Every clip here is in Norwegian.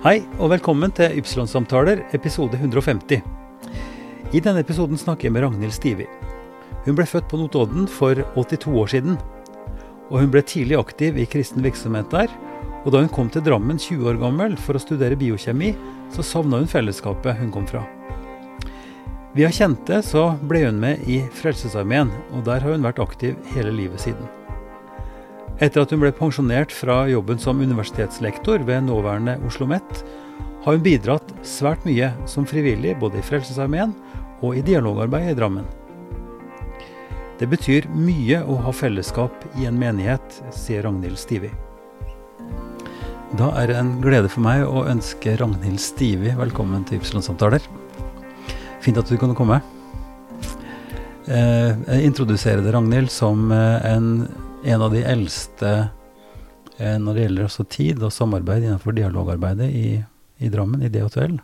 Hei, og velkommen til Ypsilon-samtaler, episode 150. I denne episoden snakker jeg med Ragnhild Stivi. Hun ble født på Notodden for 82 år siden. Og hun ble tidlig aktiv i kristen virksomhet der. Og da hun kom til Drammen 20 år gammel for å studere biokjemi, så savna hun fellesskapet hun kom fra. Via kjente så ble hun med i Frelsesarmeen, og der har hun vært aktiv hele livet siden. Etter at hun ble pensjonert fra jobben som universitetslektor ved nåværende Oslo OsloMet, har hun bidratt svært mye som frivillig både i Frelsesarmeen og i dialogarbeidet i Drammen. Det betyr mye å ha fellesskap i en menighet, sier Ragnhild Stivi. Da er det en glede for meg å ønske Ragnhild Stivi velkommen til Ypsilon-samtaler. Fint at du kunne komme. Eh, jeg introduserer deg, Ragnhild, som eh, en, en, av de eldste eh, når det gjelder også tid og samarbeid innenfor dialogarbeidet i, i Drammen, i DHTL.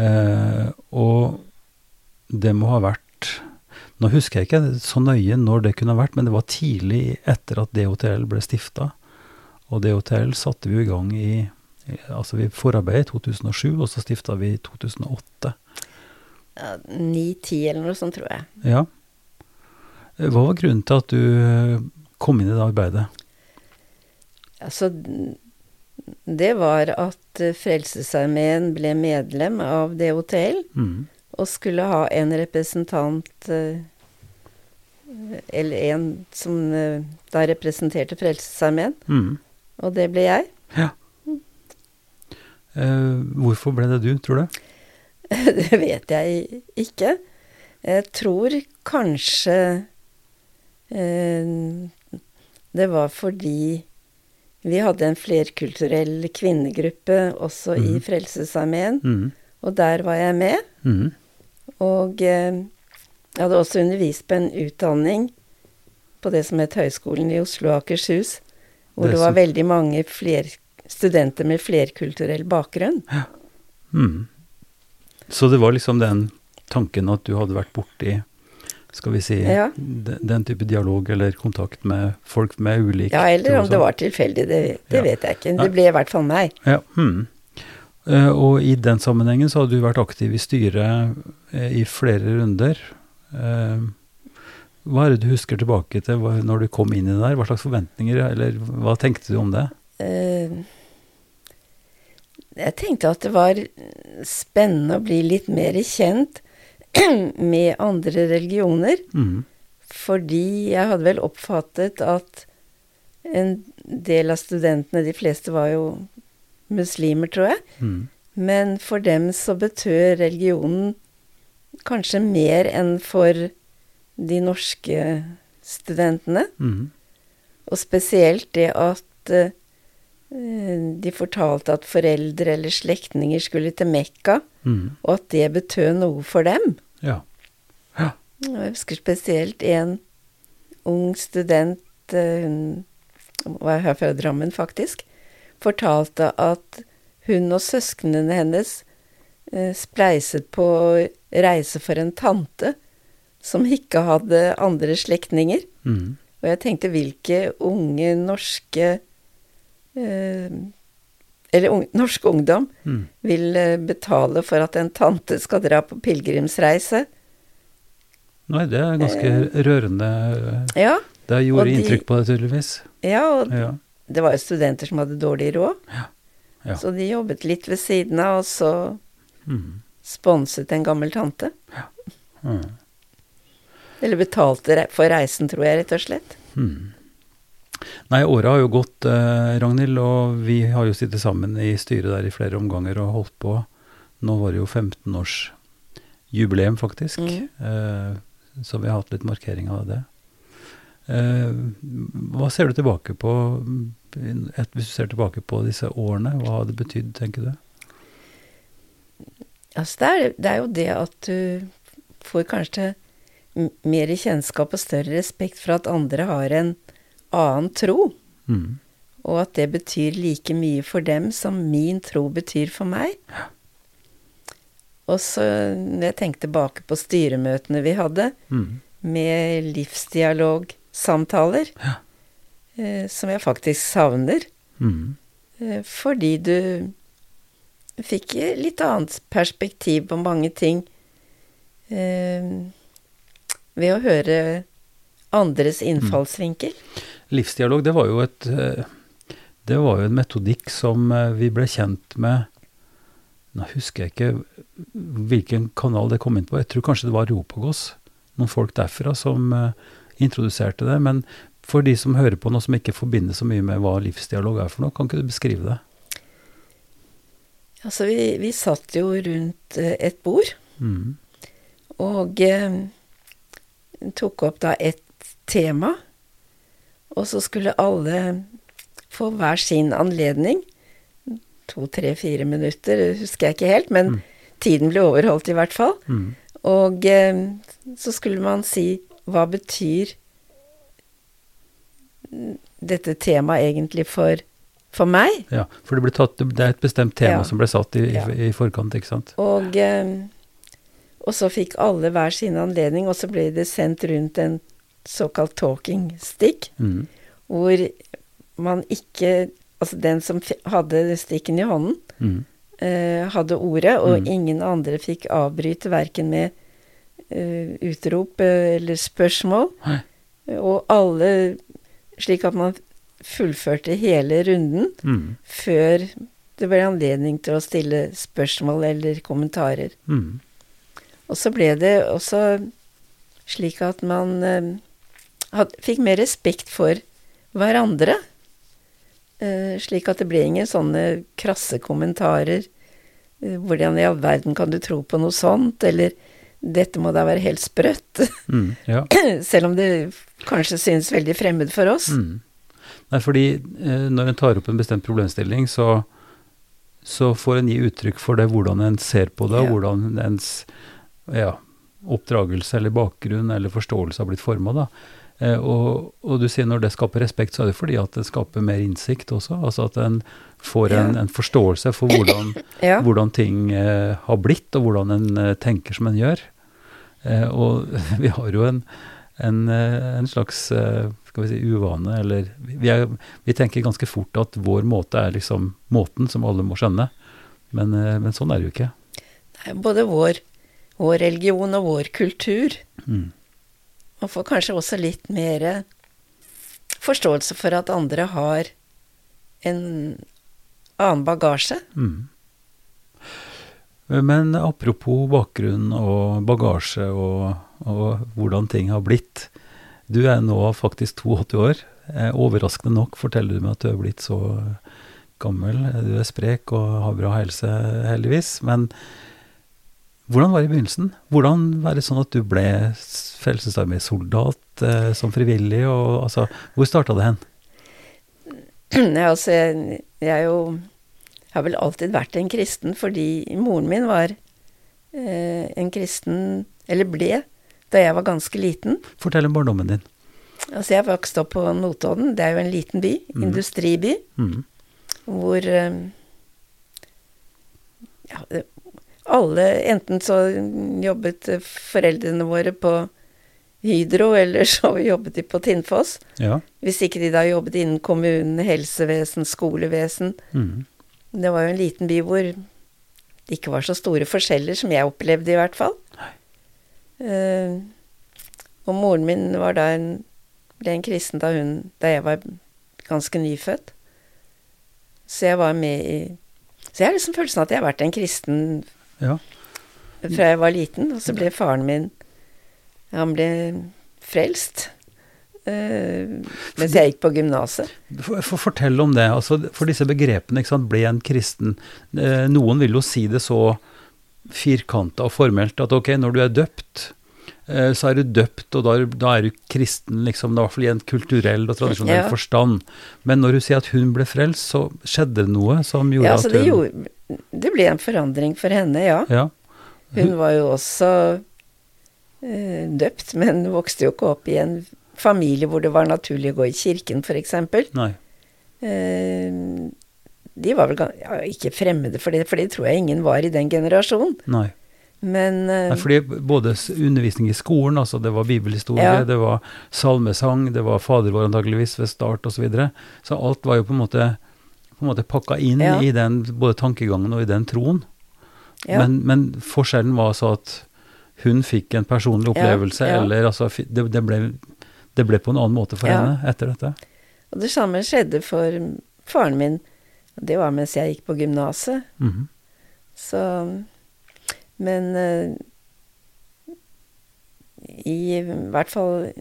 Eh, og det må ha vært Nå husker jeg ikke så nøye når det kunne ha vært, men det var tidlig etter at DHTL ble stifta. Og DHTL satte vi i gang i Altså vi forarbeidet i 2007, og så stifta vi i 2008 ni-ti eller noe sånt, tror jeg. Ja. Hva var grunnen til at du eh, kom inn i det arbeidet? Altså, det var at eh, Frelsesarmeen ble medlem av DHTL, mm. og skulle ha en representant eh, Eller en som da representerte Frelsesarmeen. Mm. Og det ble jeg. Ja. Mm. hvorfor ble det du, tror du? det vet jeg ikke. Jeg tror kanskje det var fordi vi hadde en flerkulturell kvinnegruppe også mm. i mhm. Frelsesarmeen, mm. og der var jeg med. Mm. Og eh, jeg hadde også undervist på en utdanning på det som het Høgskolen i Oslo og Akershus, hvor det, det var veldig mange fler, studenter med flerkulturell bakgrunn. Ja. Mm. Så det var liksom den tanken at du hadde vært borti skal vi si, ja. den, type dialog eller kontakt med folk med ulik Ja, eller om det var tilfeldig, det, det ja. vet jeg ikke. Det ble i hvert fall meg. Ja. Hmm. Uh, og i den sammenhengen så hadde du vært aktiv i styret uh, i flere runder. Uh, hva er det du husker tilbake til når du kom inn i det der? Hva slags forventninger, eller hva tenkte du om det? Jeg tenkte at det var spennende å bli litt mer kjent med andre religioner. Mm. Fordi jeg hadde vel oppfattet at en del av studentene, de fleste var jo muslimer, tror jeg. Mm. Men for dem så betød religionen kanskje mer enn for de norske studentene. Mm. Og spesielt det at Eh, de fortalte at foreldre eller slektninger skulle til Mekka, mm. og at det betød noe for dem. Ja. ja. Jeg husker spesielt en ung student, eh, hun var her fra Drammen faktisk, fortalte at hun og søsknene hennes eh, spleiset på å reise for en tante som ikke hadde andre slektninger. Mm. Og jeg tenkte hvilke unge norske Eh, eller un, norsk ungdom mm. vil eh, betale for at en tante skal dra på pilegrimsreise. Nei, det er ganske eh, rørende. Ja. Det gjorde de, inntrykk på deg, tydeligvis. Ja, og ja. det var jo studenter som hadde dårlig råd. Ja. Ja. Så de jobbet litt ved siden av, og så mm. sponset en gammel tante. Ja. Mm. Eller betalte for reisen, tror jeg, rett og slett. Mm. Nei, året har jo gått, eh, Ragnhild, og vi har jo sittet sammen i styret der i flere omganger og holdt på. Nå var det jo 15-årsjubileum, faktisk. Mm. Eh, så vi har hatt litt markering av det. Eh, hva ser du tilbake på, et, hvis du ser tilbake på disse årene? Hva har det betydd, tenker du? Altså, det er, det er jo det at du får kanskje mer kjennskap og større respekt for at andre har en annen tro. Mm. Og at det betyr like mye for dem som min tro betyr for meg. Ja. Og så når jeg tenkte tilbake på styremøtene vi hadde, mm. med livsdialogsamtaler, ja. eh, som jeg faktisk savner. Mm. Eh, fordi du fikk litt annet perspektiv på mange ting eh, ved å høre andres innfallsvinkel. Mm. Livsdialog, det var jo et eh, det var jo en metodikk som eh, vi ble kjent med Nå husker jeg ikke hvilken kanal det kom inn på. Jeg tror kanskje det var Ropagos, noen folk derfra, som uh, introduserte det. Men for de som hører på noe som ikke forbinder så mye med hva livsdialog er for noe, kan ikke du beskrive det? Altså, vi, vi satt jo rundt et bord, mm. og uh, tok opp da et tema. Og så skulle alle få hver sin anledning. To, tre, fire minutter, husker jeg ikke helt, men mm. tiden ble overholdt i hvert fall. Mm. Og eh, så skulle man si hva betyr dette temaet egentlig for, for meg? Ja, for det, tatt, det, er et bestemt tema ja. som ble satt i, ja. i, i, forkant, ikke sant? Og, eh, og så fikk alle hver sin anledning, og så ble det sendt rundt en såkalt talking stick, mm. hvor man ikke Altså den som hadde stikken i hånden, mm. eh, hadde ordet, og mm. ingen andre fikk avbryte verken med eh, utrop eh, eller spørsmål. Hei. Og alle Slik at man fullførte hele runden mm. før det ble anledning til å stille spørsmål eller kommentarer. Mm. Og så ble det også slik at man eh, had, fikk mer respekt for hverandre. Eh, slik at det ble ingen sånne krasse kommentarer. Eh, hvordan i all verden kan du tro på noe sånt? Eller dette må da være helt sprøtt. Mm, ja. Selv om det kanskje synes veldig fremmed for oss. Mm. Nei, fordi eh, når en tar opp en bestemt problemstilling, så, så får en gi uttrykk for det, hvordan en ser på det, ja. og hvordan ens ja, oppdragelse eller bakgrunn eller forståelse har blitt forma. Eh, og, og, du sier når det skaper respekt, så er det fordi at det skaper mer innsikt også. Altså at en får en, en forståelse for hvordan, ja. hvordan ting eh, har blitt, og hvordan en eh, tenker som en gjør. Eh, og vi har jo en, en, eh, en slags eh, skal vi si, uvane, eller vi, er, vi, tenker ganske fort at vår måte er liksom måten som alle må skjønne. Men, men sånn er det jo ikke. Både vår, vår religion og vår kultur. Mm man får kanskje også litt mer forståelse for at andre har en annen bagasje. Mm. Men apropos bakgrunn og bagasje og, og, hvordan ting har blitt. Du er nå faktisk 82 år. Overraskende nok forteller du meg at du er blitt så gammel. Du er sprek og har bra helse, heldigvis. Men hvordan var det i begynnelsen? Hvordan var det sånn at du ble Frelsesarmé-soldat eh, som frivillig? Og, altså, hvor starta det hen? Ja, altså, jeg, jeg jo har vel alltid vært en kristen fordi moren min var eh, en kristen, eller ble, da jeg var ganske liten. Fortell om barndommen din. Altså, jeg vokste opp på Notodden. Det er jo en liten by. Mm. Industriby. Mm. Hvor eh, ja, alle Enten så jobbet foreldrene våre på Hydro, eller så jobbet de på Tinnfoss. Ja. Hvis ikke de da jobbet innen kommunen, helsevesen, skolevesen. Mm. Det var jo en liten by hvor det ikke var så store forskjeller, som jeg opplevde i hvert fall. Uh, og moren min var da en, ble en kristen da, hun, da jeg var ganske nyfødt. Så jeg var med i Så jeg har liksom følelsen av at jeg har vært en kristen ja. Fra jeg var liten. Og så ble faren min Han ble frelst. Uh, mens jeg gikk på gymnaset. For, for, Fortell om det. altså For disse begrepene, sant, ble en kristen uh, Noen vil jo si det så firkanta og formelt at ok, når du er døpt, uh, så er du døpt, og da, da er du kristen, liksom. Det er i hvert fall i en kulturell og tradisjonell ja. forstand. Men når du sier at hun ble frelst, så skjedde det noe som gjorde ja, altså, at hun gjorde, det ble en forandring for henne, ja. ja. Hun var jo også eh, døpt, men vokste jo ikke opp i en familie hvor det var naturlig å gå i kirken, f.eks. Eh, de var vel ja, ikke fremmede for det, for det tror jeg ingen var i den generasjonen. Nei. Men uh, Nei, fordi Både undervisning i skolen, altså det var bibelhistorie, ja. det var salmesang, det var Fader vår antakeligvis ved start osv. Så, videre. så alt var jo på en måte på en måte pakka inn Ja. i den både tankegangen og i den troen. Ja. Men, men forskjellen var så at hun fikk en personlig opplevelse, ja. eller altså det, det, ble, det ble på en annen måte for henne etter dette. Og det samme skjedde for faren min. Det var mens jeg gikk på gymnaset. Mhm. Så Men eh, i hvert fall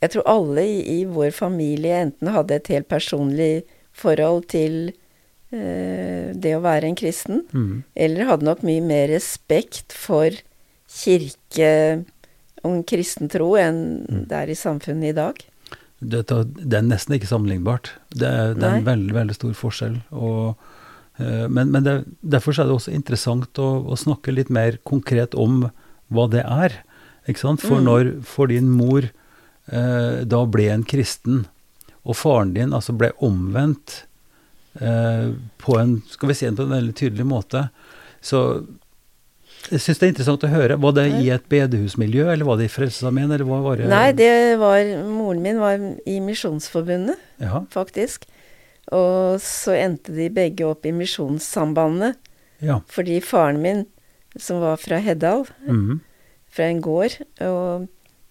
Jeg tror alle i, i vår familie enten hadde et helt personlig forhold til eh, det å være en kristen, Mm. eller hadde nok mye mer respekt for kirke og kristen tro enn Mm. det er i samfunnet i dag. Det, det er nesten ikke sammenlignbart. Det er, det er en veldig, veldig stor forskjell. Og, eh, men men det, derfor er det også interessant å, å snakke litt mer konkret om hva det er. Ikke sant? For Mm. når for din mor eh, da ble en kristen, og faren din altså ble omvendt eh, på en skal vi si på en veldig tydelig måte, så jeg syns det er interessant å høre. Var det i et bedehusmiljø, eller var det i Frelsesarmeen, eller hva var det? Nei, det var Moren min var i Misjonsforbundet. ja. faktisk. Og så endte de begge opp i Misjonssambandet, Ja. fordi faren min, som var fra Heddal, Mhm. fra en gård, og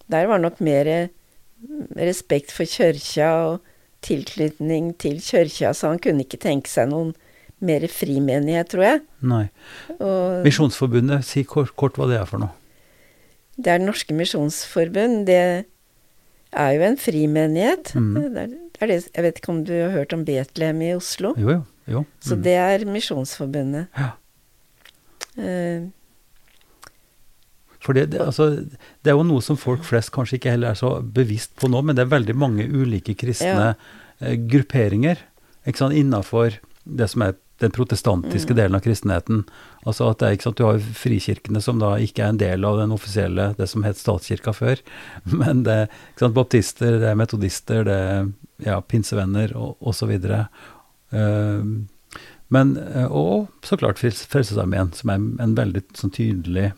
der var nok mer respekt for kjørkja og tilknytning til kjørkja, så han kunne ikke tenke seg noen mer frimenighet, tror jeg. Nei. Og Misjonsforbundet, si kort, kort hva det er for noe. det er Det Norske Misjonsforbund, det er jo en frimenighet. Mm. Det er, det er det, jeg vet ikke om du har hørt om Betlehem i Oslo? Jo, jo. jo. Så Mm. det er Misjonsforbundet. Ja. Eh, For det, det, altså, det er jo noe som folk flest kanskje ikke heller er så bevisst på nå, men det er veldig mange ulike kristne eh, grupperinger ikke sant, innafor det som er den protestantiske Mm. delen av kristenheten. Altså at det er, ikke sant, Du har frikirkene som da ikke er en del av den offisielle, det som het statskirka før. Men det er ikke sant, baptister, det er metodister, det er ja, pinsevenner og osv. Uh, men, eh, og så klart Frels- Frelsesarmeen, som er en veldig sånn tydelig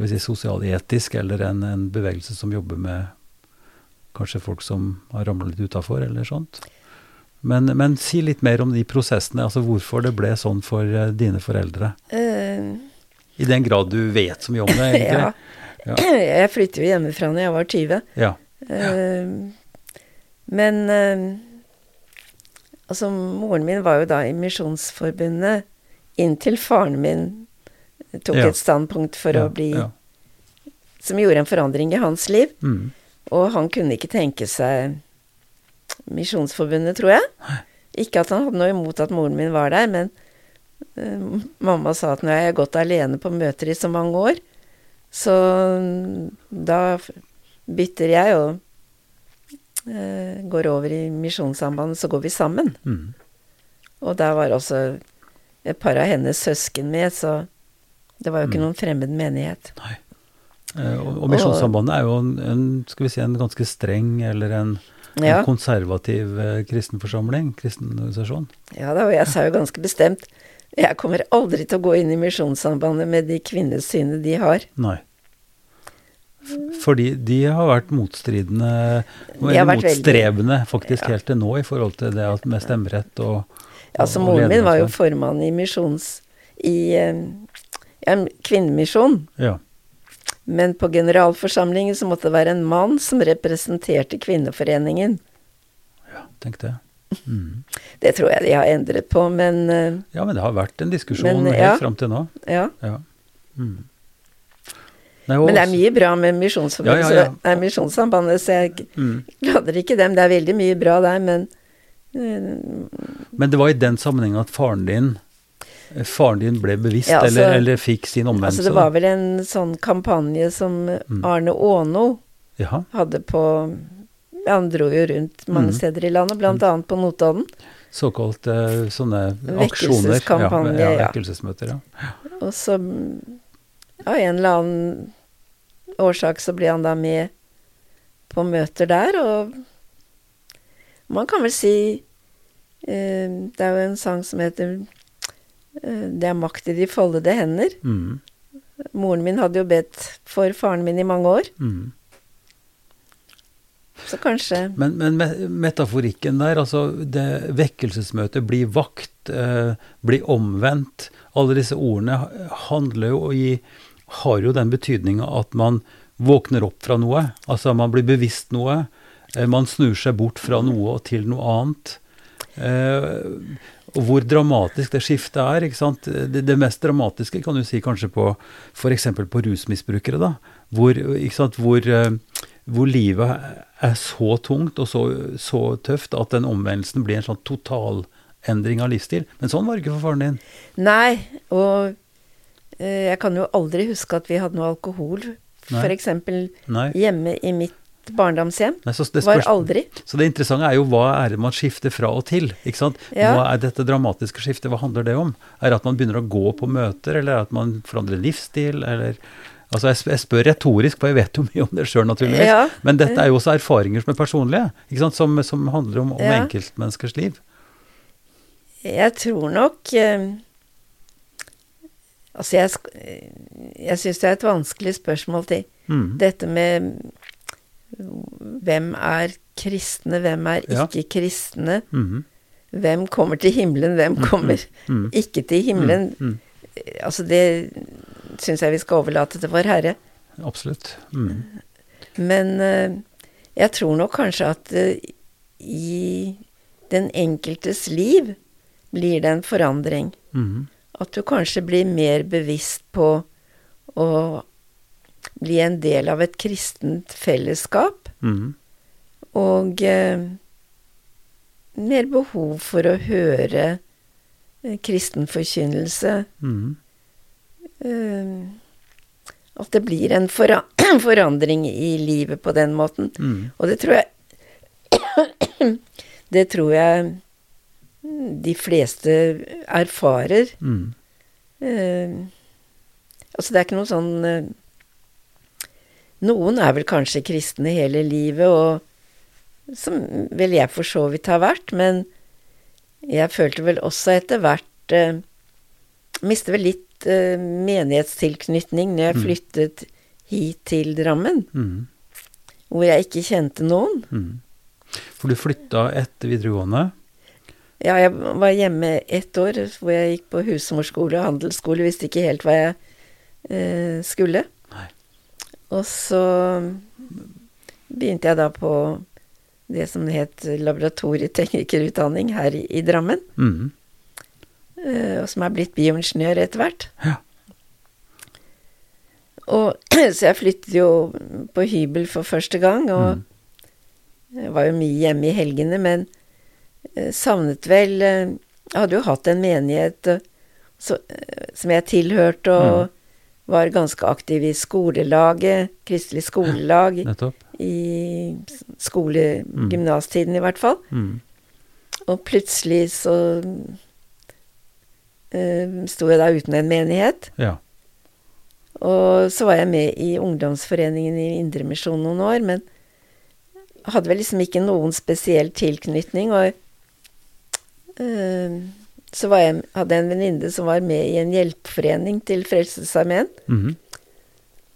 skal vi si, sosialetisk, eller en, en bevegelse som jobber med kanskje folk som har ramla litt utafor, eller sånt. Men, men si litt mer om de prosessene, altså hvorfor det ble sånn for eh, dine foreldre. Uh, I den grad du vet så mye om det, egentlig. ja. Ja. Jeg flyttet jo hjemmefra når jeg var 20. Ja. Uh, men uh, altså, moren min var jo da i Misjonsforbundet inntil faren min tok Ja. et standpunkt for ja, å bli ja. Som gjorde en forandring i hans liv. Mm. Og han kunne ikke tenke seg Misjonsforbundet, tror jeg. Ikke at han hadde noe imot at moren min var der, men uh, mamma sa at nå har jeg gått alene på møter i så mange år, så mm, da bytter jeg og uh, går over i Misjonssambandet, så går vi sammen. Mm. Og der var også et par av hennes søsken med, så det var jo ikke Mm. noen fremmed menighet. Nei. Eh, og, og Misjonssambandet er jo en, en, skal vi si, en ganske streng eller en, Ja, en konservativ eh, kristen forsamling, kristen organisasjon. ja da, og jeg sa jo ganske bestemt jeg kommer aldri til å gå inn i Misjonssambandet med de kvinnesynet de har. Nei. Fordi de har vært motstridende, eller vært veldig- motstrebende faktisk Ja. helt til nå i forhold til det at med stemmerett og Altså, så moren min var jo formann i misjons... I eh, ja, en kvinnemisjon. Ja. Men på generalforsamlingen så måtte det være en mann som representerte kvinneforeningen. ja, tenk det. Mm. Det tror jeg de har endret på, men eh, Ja, men det har vært en diskusjon Men, helt ja. fram til nå. ja. Ja. Mm. Nei, Men det er mye bra med Misjonssambandet, Ja, ja, ja. så- Misjonssambandet, så jeg Mm. ikke dem. Det er veldig mye bra der, men uh, Men det var i den sammenhengen at faren din Faren din ble bevisst, Ja, altså- eller, eller fikk sin omvendelse? Altså, det var vel en sånn kampanje som Mm. Arne Aano Jaha. hadde på Han dro jo rundt mange Mm. steder i landet, blant annet på Notodden. Såkalt uh, sånne aksjoner. Vekkelseskampanje, ja, ja, vekkelsesmøter, ja. Og så mm, av en eller annen årsak så ble han da med på møter der, og man kan vel si uh, Det er jo en sang som heter 'Det er makt i de foldede hender'. Mm. Moren min hadde jo bedt for faren min i mange år. Mm. Så kanskje Men, men metaforikken der, altså det vekkelsesmøtet, bli vakt, eh, bli omvendt Alle disse ordene handler jo i Har jo den betydninga at man våkner opp fra noe. Altså man blir bevisst noe. Eh, man snur seg bort fra noe og til noe annet. Eh, og hvor dramatisk det skiftet er. ikke sant? Det, det, mest dramatiske kan du si kanskje på f.eks. på rusmisbrukere. da, Hvor? Hvor, eh, hvor, livet er så tungt og så, så tøft at den omvendelsen blir en sånn totalendring av livsstil. Men sånn var det ikke for faren din. Nei, og eh, jeg kan jo aldri huske at vi hadde noe alkohol. F.eks. hjemme i mitt barndomshjem. Nei, det var aldri. Så det interessante er jo hva er det man skifter fra og til? ikke sant? Ja. Hva er dette dramatiske skiftet, hva handler det om? Er det at man begynner å gå på møter, eller at man forandrer livsstil, eller Altså jeg, spør retorisk, for jeg vet jo mye om det sjøl, naturligvis. Ja. Men dette er jo også erfaringer som er personlige, ikke sant? Som, som handler om, om ja. enkeltmenneskers liv. Jeg tror nok eh, Altså, jeg, jeg syns det er et vanskelig spørsmål til mm. dette med hvem er kristne, hvem er ikke kristne? Mm -hmm. Hvem kommer til himmelen, hvem mhm. kommer mm -hmm. ikke til himmelen? Mm -hmm. Altså, det syns jeg vi skal overlate til Vår Herre. Absolutt. Men uh, jeg tror nok kanskje at uh, i den enkeltes liv blir det en forandring. At du kanskje blir mer bevisst på å bli en del av et kristent fellesskap. Mm. Og eh, mer behov for å høre eh, kristen forkynnelse. Mm. Eh, at det blir en fora forandring i livet på den måten. Mm. Og det tror jeg Det tror jeg de fleste erfarer. Mm. Eh, altså, det er ikke noe sånn eh, noen er vel kanskje kristne hele livet, og som vel jeg for så vidt har vært, men jeg følte vel også etter hvert eh, Mistet vel litt eh, menighetstilknytning når jeg mm. flyttet hit til Drammen, mm. hvor jeg ikke kjente noen. Mm. For du flytta etter videregående? Ja, jeg var hjemme ett år hvor jeg gikk på husmorskole og handelsskole, visste ikke helt hva jeg eh, skulle. Og så begynte jeg da på det som het laboratorieteknikerutdanning her i, i Drammen. Mm. Og som er blitt bioingeniør etter hvert. Ja. Og, så jeg flyttet jo på hybel for første gang, og mm. var jo mye hjemme i helgene, men uh, savnet vel uh, Jeg hadde jo hatt en menighet så, som jeg tilhørte, og mm var ganske aktiv i skolelaget, kristelig skolelag, ja, i skolegymnastiden mm. i hvert fall. Mm. Og plutselig så uh, sto jeg da uten en menighet. Ja. Og så var jeg med i ungdomsforeningen i Indremisjon noen år, men hadde vel liksom ikke noen spesiell tilknytning, og uh, så jeg, hadde jeg en venninne som var med i en hjelpeforening til Frelsesarmeen. Mm -hmm.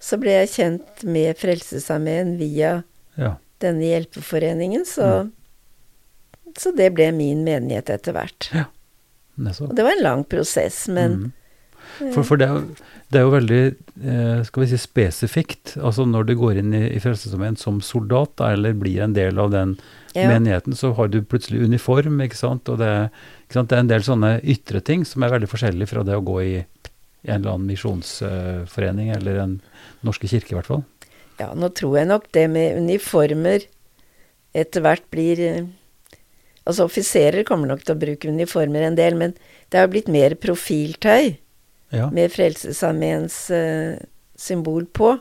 Så ble jeg kjent med Frelsesarmeen via ja. denne hjelpeforeningen, så, mm. så det ble min menighet etter hvert. Ja. Og det var en lang prosess, men mm. For, for det, det, er jo, veldig eh, skal vi si, spesifikt. Altså når du går inn i, i Frelsesarmeen som soldat, da, eller blir en del av den ja. menigheten, så har du plutselig uniform, ikke sant. Og det, ikke sant? det, er en del sånne ytre ting som er veldig forskjellige fra det å gå i en eller annen misjonsforening, eller en norske kirke i hvert fall. Ja, nå tror jeg nok det med uniformer etter hvert blir eh, Altså offiserer kommer nok til å bruke uniformer en del, men det har blitt mer profiltøy ja. med Frelsesarmeens uh, symbol på.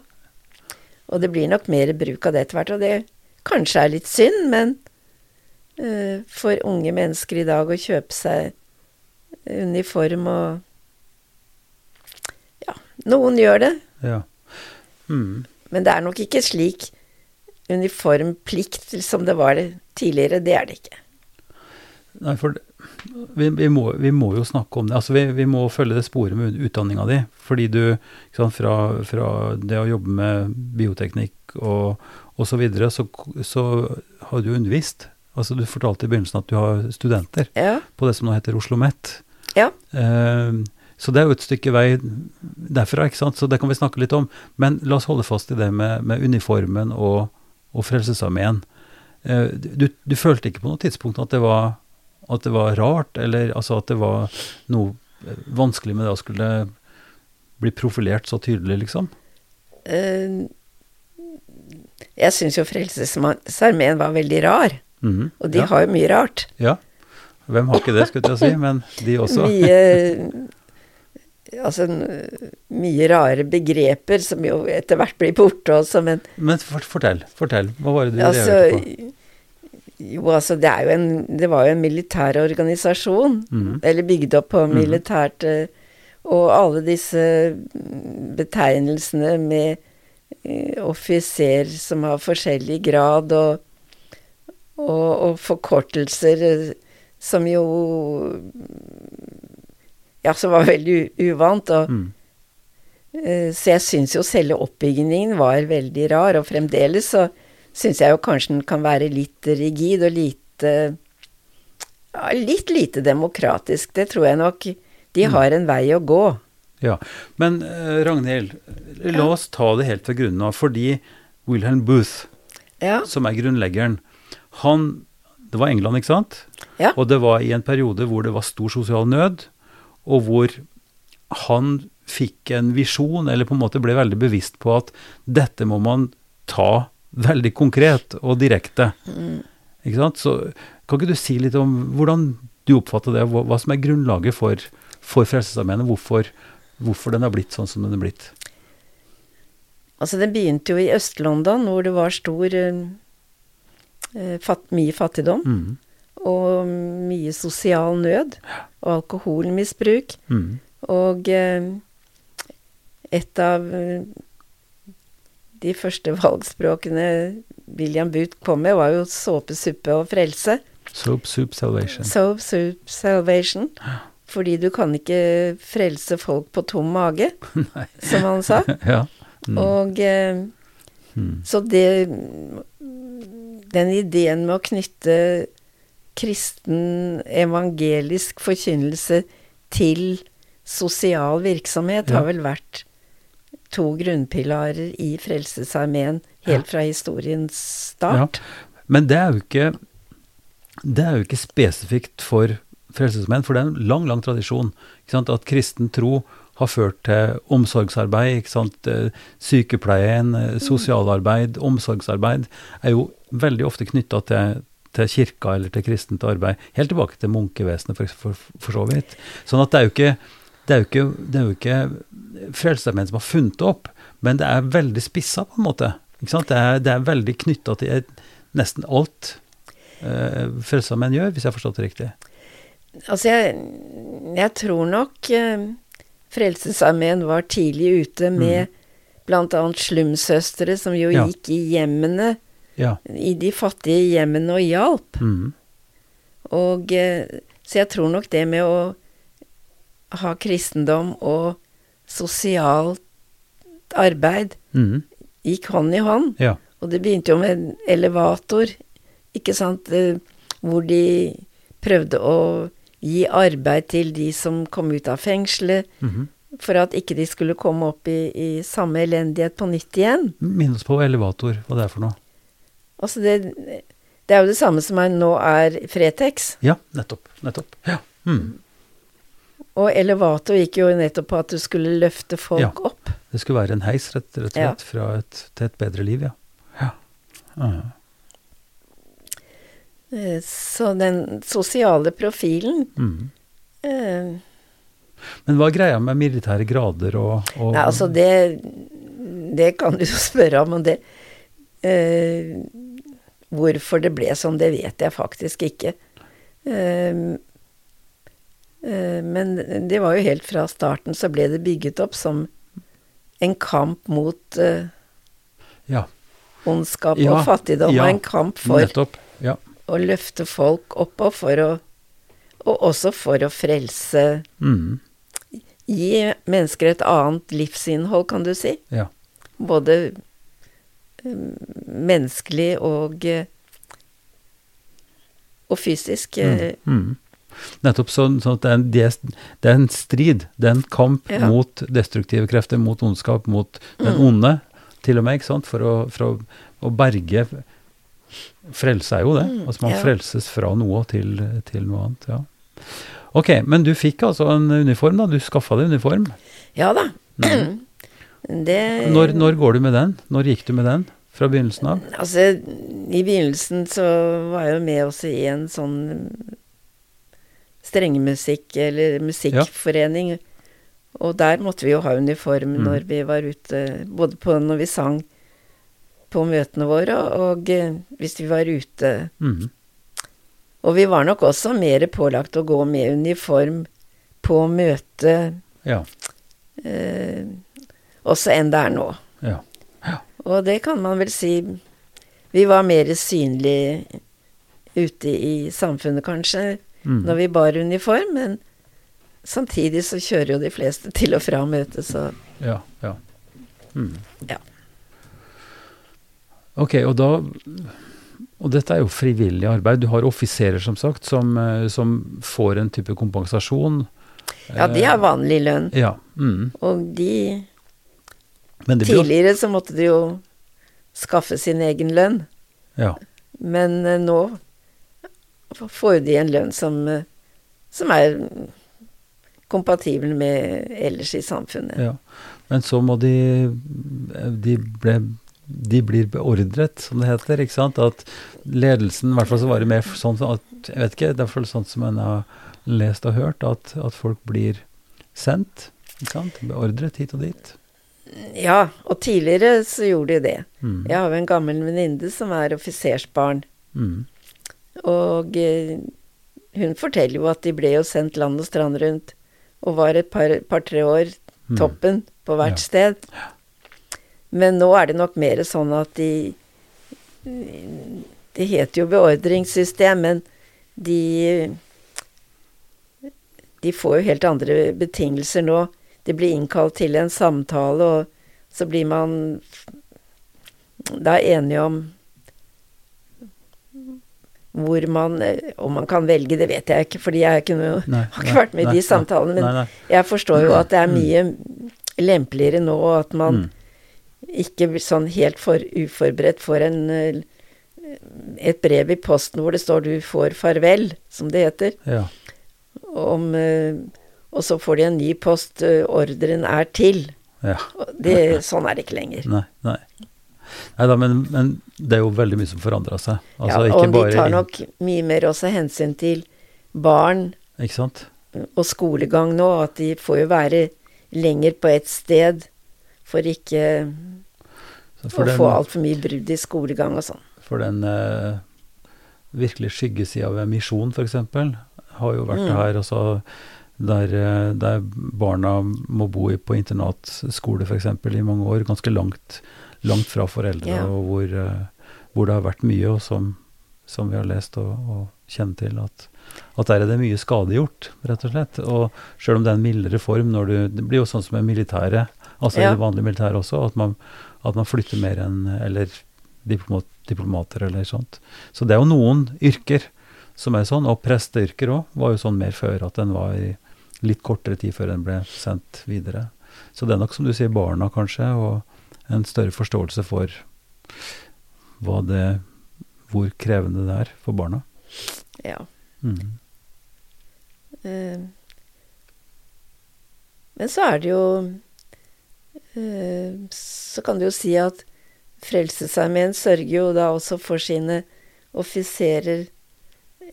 Og det blir nok mer bruk av det etter hvert, og det kanskje er litt synd, men uh, for unge mennesker i dag å kjøpe seg uniform og Ja, noen gjør det. Ja. Mm. Men det er nok ikke slik uniformplikt som det var tidligere. Det er det ikke. Nei, for vi, vi, må, vi, må, jo snakke om det. Altså, vi, vi må følge det sporet med utdanninga di. Fordi du, sant, fra, fra, det å jobbe med bioteknikk og, osv., så, videre, så så har du undervist. Altså Du fortalte i begynnelsen at du har studenter Ja. på det som nå heter Oslo OsloMet. Ja. Eh, så det er jo et stykke vei derfra, ikke sant? så det kan vi snakke litt om. Men la oss holde fast i det med, med uniformen og, og Frelsesarmeen. Eh, du, du, følte ikke på noe tidspunkt at det, var, at det var rart, eller altså at det var noe vanskelig med det å skulle bli profilert så tydelig, liksom? Uh, jeg syns jo Frelsesarmeen var veldig rar. Mm, og de ja. har jo mye rart. Ja. Hvem har ikke det, skulle jeg si, men de også. Mye Altså mye rare begreper som jo etter hvert blir borte også, men Men fortell. Fortell. Hva var det du altså, reagerte på? Jo, altså det jo en Det var jo en militær organisasjon. Mm. Eller bygd opp på mhm. militært mm. Og alle disse betegnelsene med eh, offiser som har forskjellig grad, og, og, og forkortelser eh, som jo Ja, som var veldig uvant. Og, mm. uh, så jeg syns jo selve oppbyggingen var veldig rar, og fremdeles så syns jeg jo kanskje den kan være litt rigid og lite ja, Litt lite demokratisk. Det tror jeg nok. De mm. har en vei å gå. Ja, Men uh, Ragnhild, la oss ta det helt fra grunnen av. Fordi Wilhelm Booth, ja. som er grunnleggeren, han Det var England, ikke sant? Ja. Og det var i en periode hvor det var stor sosial nød, og hvor han fikk en visjon, eller på en måte ble veldig bevisst på at dette må man ta veldig konkret og direkte. Mm. Ikke sant? Så kan ikke du si litt om hvordan du oppfatter det, hva, hva som er grunnlaget for, for Frelsesarmeen, hvorfor, hvorfor den har blitt sånn som den er blitt? Altså, det begynte jo i Øst-London, hvor det var stor eh, fatt, Mye fattigdom. Mm. Og mye sosial nød. Og alkoholmisbruk. Mm. Og eh, et av uh, de første valgspråkene William Booth kom med, var jo såpesuppe og frelse. Soap, soup, salvation. Soap, soup, salvation. Fordi du kan ikke frelse folk på tom mage, som han sa. ja. mm. Og eh, mm. Så det Den ideen med å knytte kristen evangelisk forkynnelse til sosial virksomhet ja. har vel vært to grunnpilarer i Frelsesarmeen helt fra historiens start. Ja. Men det er jo ikke det er jo ikke spesifikt for Frelsesarmeen, for det er en lang, lang tradisjon. At kristen tro har ført til omsorgsarbeid. Eh, Sykepleien, eh, sosialarbeid, omsorgsarbeid er jo veldig ofte knytta til, til, kirka eller til kristent arbeid. Helt tilbake til munkevesenet, for, for, for, så vidt. Sånn at det er jo ikke det er jo ikke, det er jo ikke Frelsesarmeen som har funnet det opp, men det er veldig spissa, på en måte. Det er, det, er, veldig knytta til nesten alt uh, Frelsesarmeen gjør, hvis jeg har forstått det riktig. Altså, jeg, jeg tror nok uh, Frelsesarmeen var tidlig ute med mm. bl.a. slumsøstre, som jo ja. gikk i hjemmene, ja. i de fattige hjemmene og hjalp. Mm. Og uh, Så jeg tror nok det med å ha kristendom og sosialt arbeid mm. gikk hånd i hånd. Ja. Og det begynte jo med en elevator, ikke sant, eh, hvor de prøvde å gi arbeid til de som kom ut av fengselet, mm -hmm. for at ikke de skulle komme opp i, i samme elendighet på nytt igjen. Minn oss på elevator, hva det er for noe. Altså det, det er jo det samme som er, nå er Fretex. Ja, nettopp. Nettopp. Ja. Mm. Og elevator gikk jo nettopp på at du skulle løfte folk ja. opp. Det skulle være en heis, rett, rett og slett, ja. fra et, til et bedre liv, ja. ja. Uh Så den sosiale profilen mm. uh, Men hva er greia med militære grader og, og ja, Altså, det, det kan du jo spørre om, og det uh, Hvorfor det ble sånn, det vet jeg faktisk ikke. Uh, Eh, men det var jo helt fra starten så ble det bygget opp som en kamp mot uh, ja. ondskap ja, og fattigdom, ja, og en kamp for nettopp, å løfte folk opp, og for å Og også for å frelse mm. Gi mennesker et annet livsinnhold, kan du si. Ja. Både menneskelig og og fysisk. Mm. Mm. Nettopp sånn, sånn at det er, en, det er, en, strid. Det er en kamp ja. mot destruktive krefter, mot ondskap, mot den mm. onde, til og med, ikke sant, for å, for å, berge Frelse er jo det. Mm, altså man ja. frelses fra noe til, til, noe annet. ja. Ok, men du fikk altså en uniform, da? Du skaffa deg uniform? Ja da. Mm. Det når, når går du med den? Når gikk du med den? Fra begynnelsen av? Altså, i begynnelsen så var jeg jo med også i en sånn strengemusikk- eller musikkforening. Og der måtte vi jo ha uniform mm. når vi var ute, både på når vi sang på møtene våre, og eh, hvis vi var ute. Mm. Og vi var nok også mer pålagt å gå med uniform på møte ja. eh, også enn det er nå. Ja. Ja. Og det kan man vel si Vi var mer synlige ute i samfunnet, kanskje, mm. når vi bar uniform, men samtidig så kjører jo de fleste til og fra møtet, så Ja. ja. Mm. ja. Ok, og da Og dette er jo frivillig arbeid. Du har offiserer, som sagt, som, eh, som får en type kompensasjon. Ja, de har vanlig lønn. Ja. Mm. Og de Tidligere så måtte de jo skaffe sin egen lønn. Ja. Men uh, nå får jo de en lønn som, uh, som er kompatibel med ellers i samfunnet. Ja. Men så må de De ble de blir beordret, som det heter. ikke sant? At ledelsen I hvert fall så var det mer sånn at Jeg vet ikke, det er sånn som en har lest og hørt, at, at folk blir sendt. ikke sant? Beordret hit og dit. Ja, og tidligere så gjorde de det. Mm. Jeg har jo en gammel venninne som er offisersbarn. Mm. Og eh, hun forteller jo at de ble jo sendt land og strand rundt, og var et par-tre par, år mm. toppen mm. på hvert ja. sted. Men nå er det nok mer sånn at de Det heter jo beordringssystem, men de De får jo helt andre betingelser nå. De blir innkalt til en samtale, og så blir man da enige om hvor man Om man kan velge, det vet jeg ikke, fordi jeg ikke noe, nei, har ikke vært med i de samtalene. Men nei, jeg forstår jo at det er mm. mye lempeligere nå, at man mm ikke sånn helt for uforberedt får en, eh, et brev i posten hvor det står 'du får farvel', som det heter. Ja. Om, eh, og så får de en ny post, eh, ordren er til. Ja. Det, sånn er det ikke lenger. Nei, nei. Nei da, men, men, det er jo veldig mye som forandrer seg. Altså, ja, og de tar nok mye mer også hensyn til barn og skolegang nå, at de får jo være lenger på et sted for ikke for å få altfor mye brudd i skolegang og sånn. For den eh, virkelig skyggesida ved misjon, f.eks., har jo vært mm. her. Altså, der, eh, der, barna må bo på internatskole f.eks. i mange år, ganske langt, langt fra foreldre, ja. og hvor, eh, hvor, det har vært mye, og som, som vi har lest og, og kjenner til, at, at der er det mye skadegjort, rett og slett. Og sjøl om det er en mildere form når du Det blir jo sånn som med militæret, altså ja. i det vanlige militæret også, at man at man flytter mer enn Eller diplomat, diplomater eller sånt. Så det er jo noen yrker som er sånn, og presteyrker òg var jo sånn mer før, at den var i litt kortere tid før den ble sendt videre. Så det er nok som du sier, barna kanskje, og en større forståelse for hva det Hvor krevende det er for barna. Ja. Mm. Uh, men så er det jo Eh, så kan du jo si at Frelsesarmeen sørger jo da også for sine offiserer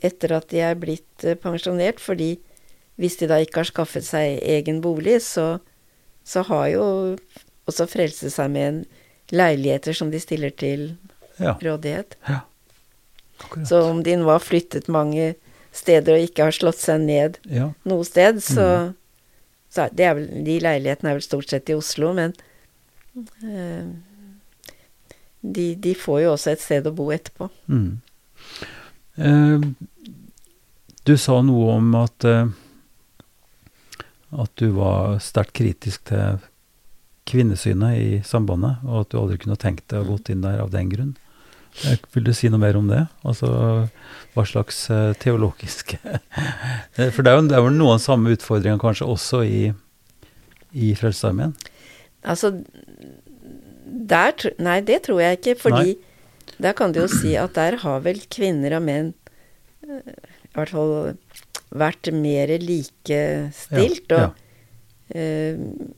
etter at de er blitt eh, pensjonert, fordi hvis de da ikke har skaffet seg egen bolig, så, så har jo også Frelsesarmeen leiligheter som de stiller til ja. rådighet. Ja. Så om de nå har flyttet mange steder og ikke har slått seg ned ja. noe sted, så, mm. Så vel, de leilighetene er vel stort sett i Oslo, men øh, de, de, får jo også et sted å bo etterpå. Mm. Eh, du sa noe om at, eh, at du var sterkt kritisk til kvinnesynet i sambandet, og at du aldri kunne tenkt deg å gått inn der av den grunn. Eh, vil du si noe mer om det? Altså hva slags uh, teologiske For det er jo, det jo noen samme utfordringer kanskje også i, i Frelsesarmeen? Altså der Nei, det tror jeg ikke, fordi nei. der kan du jo si at der har vel kvinner og menn i hvert fall vært mer likestilt. Ja, ja. Og uh,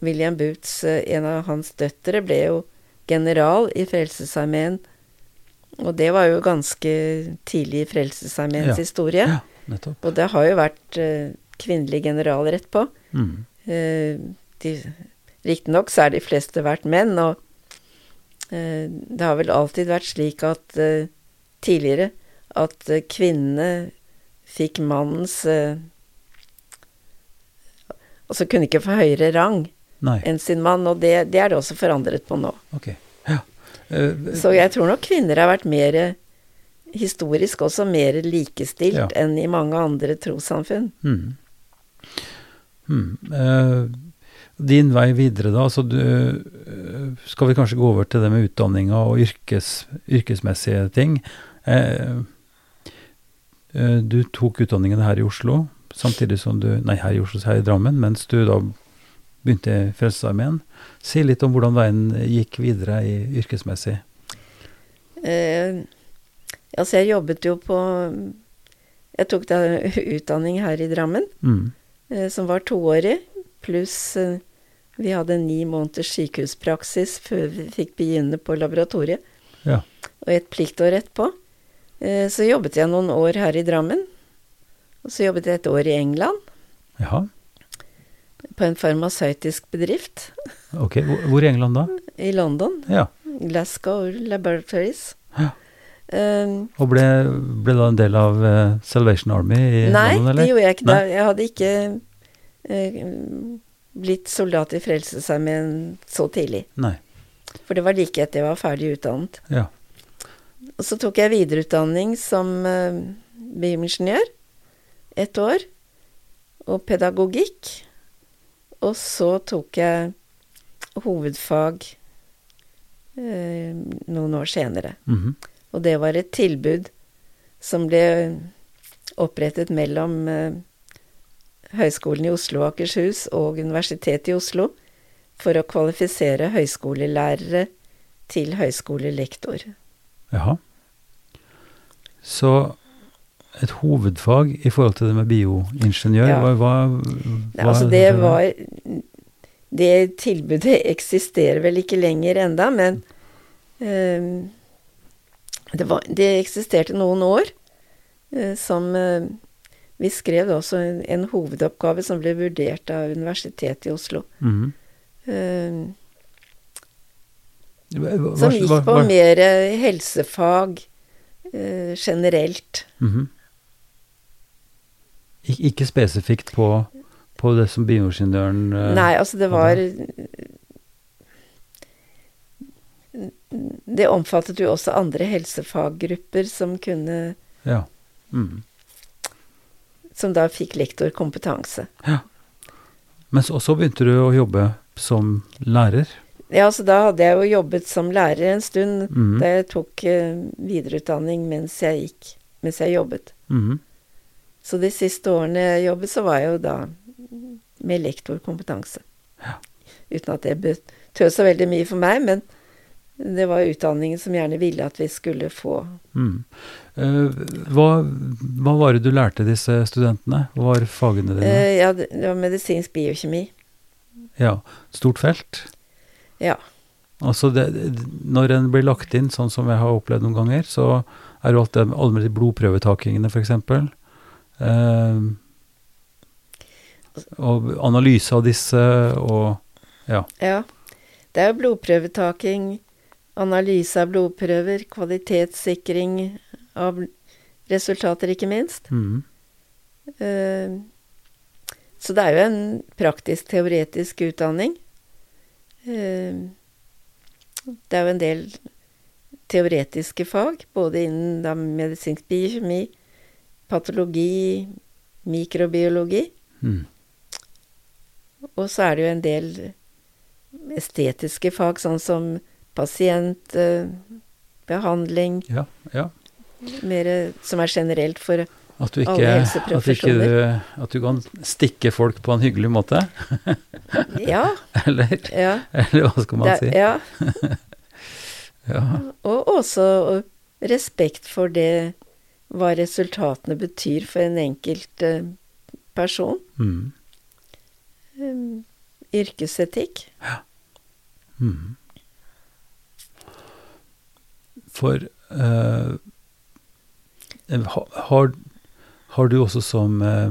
William Boots, en av hans døtre, ble jo general i Frelsesarmeen. Og det var jo ganske tidlig i Frelsesarmeens ja. historie. Ja, nettopp. Og det har jo vært uh, general rett på. Mm. Uh, Riktignok så er de fleste vært menn, og uh, det har vel alltid vært slik at uh, tidligere at uh, kvinnene fikk mannens Altså kunne ikke få høyere rang Nei. enn sin mann, og det, det, er det også forandret på nå. Okay. Ja. Uh, så jeg tror nok kvinner har vært mer historisk også mer likestilt ja. enn i mange andre trossamfunn. Mm. Mm. Uh, din vei videre, da. Så du, uh, skal vi kanskje gå over til det med utdanninga og yrkes, yrkesmessige ting. du tok utdanningen her i Oslo, samtidig som du Nei, her i Oslo, her i Drammen, mens du da begynte i Frelsesarmeen. Si litt om hvordan veien gikk videre i yrkesmessig. Eh, altså, jeg jobbet jo på Jeg tok da utdanning her i Drammen, mm. eh, som var toårig, pluss eh, vi hadde ni måneders sykehuspraksis før vi fikk begynne på laboratoriet. Ja. Og et pliktår etterpå. Eh, så jobbet jeg noen år her i Drammen. Og så jobbet jeg et år i England. Jaha på en farmasøytisk bedrift. Ok, Hvor i England da? I London. Ja. Glasgow Laboratories. Ja. Um, og ble, ble, da en del av uh, Salvation Army i nei, London, eller? Nei, det gjorde jeg ikke. Da. Jeg hadde ikke uh, blitt soldat i Frelsesarmeen så tidlig. Nei. For det var like etter jeg var ferdig utdannet. Ja. Og så tok jeg videreutdanning som uh, bioingeniør. Ett år. Og pedagogikk. Og så tok jeg hovedfag eh, noen år senere. Mm -hmm. Og det var et tilbud som ble opprettet mellom eh, Høgskolen i Oslo og Akershus og Universitetet i Oslo for å kvalifisere høyskolelærere til høyskolelektor. Jaha. Så et hovedfag i forhold til det med bioingeniør? Ja. Hva, hva, hva altså det var Det tilbudet eksisterer vel ikke lenger enda, men um, det, var, det, eksisterte noen år uh, som uh, Vi skrev også en, en, hovedoppgave som ble vurdert av Universitetet i Oslo. Mm -hmm. um, som gikk på mer helsefag generelt. Mm -hmm. Ikke spesifikt på, på det som bioingeniøren uh, Nei, altså det var Det omfattet jo også andre helsefaggrupper som kunne Ja. Mm. Som da fikk lektorkompetanse. Ja. Men så, så begynte du å jobbe som lærer? Ja, så da hadde jeg jo jobbet som lærer en stund, mm. da jeg tok uh, videreutdanning mens jeg gikk, mens jeg jobbet. Mm. Så de siste årene jeg jobbet, så var jeg jo da med lektorkompetanse. Ja. Uten at det betød så veldig mye for meg, men det var utdanningen som gjerne ville at vi skulle få. Mm. Uh, hva, hva, var det du lærte disse studentene? Hva var fagene dine? Uh, ja, det var medisinsk biokjemi. Ja. Stort felt? Ja. Altså det, når en blir lagt inn, sånn som jeg har opplevd noen ganger, så er jo alt det, alle de blodprøvetakingene, f.eks. Uh, og analyse av disse og ja. ja. Det er jo blodprøvetaking, analyse av blodprøver, kvalitetssikring av resultater, ikke minst. Mm. Uh, så det er jo en praktisk-teoretisk utdanning. Uh, det er jo en del teoretiske fag, både innen medisinsk biokjemi, patologi, mikrobiologi. Mm. Og så er det jo en del estetiske fag, sånn som pasientbehandling. Ja, ja. Mer som er generelt for At du ikke, at, ikke du, at du kan stikke folk på en hyggelig måte? Ja. Eller, ja. eller hva skal man Det, si? ja. Ja. Og også respekt for det hva resultatene betyr for en enkelt eh, person. Mm. Um, yrkesetikk. Mm. For uh, har, har du også som uh,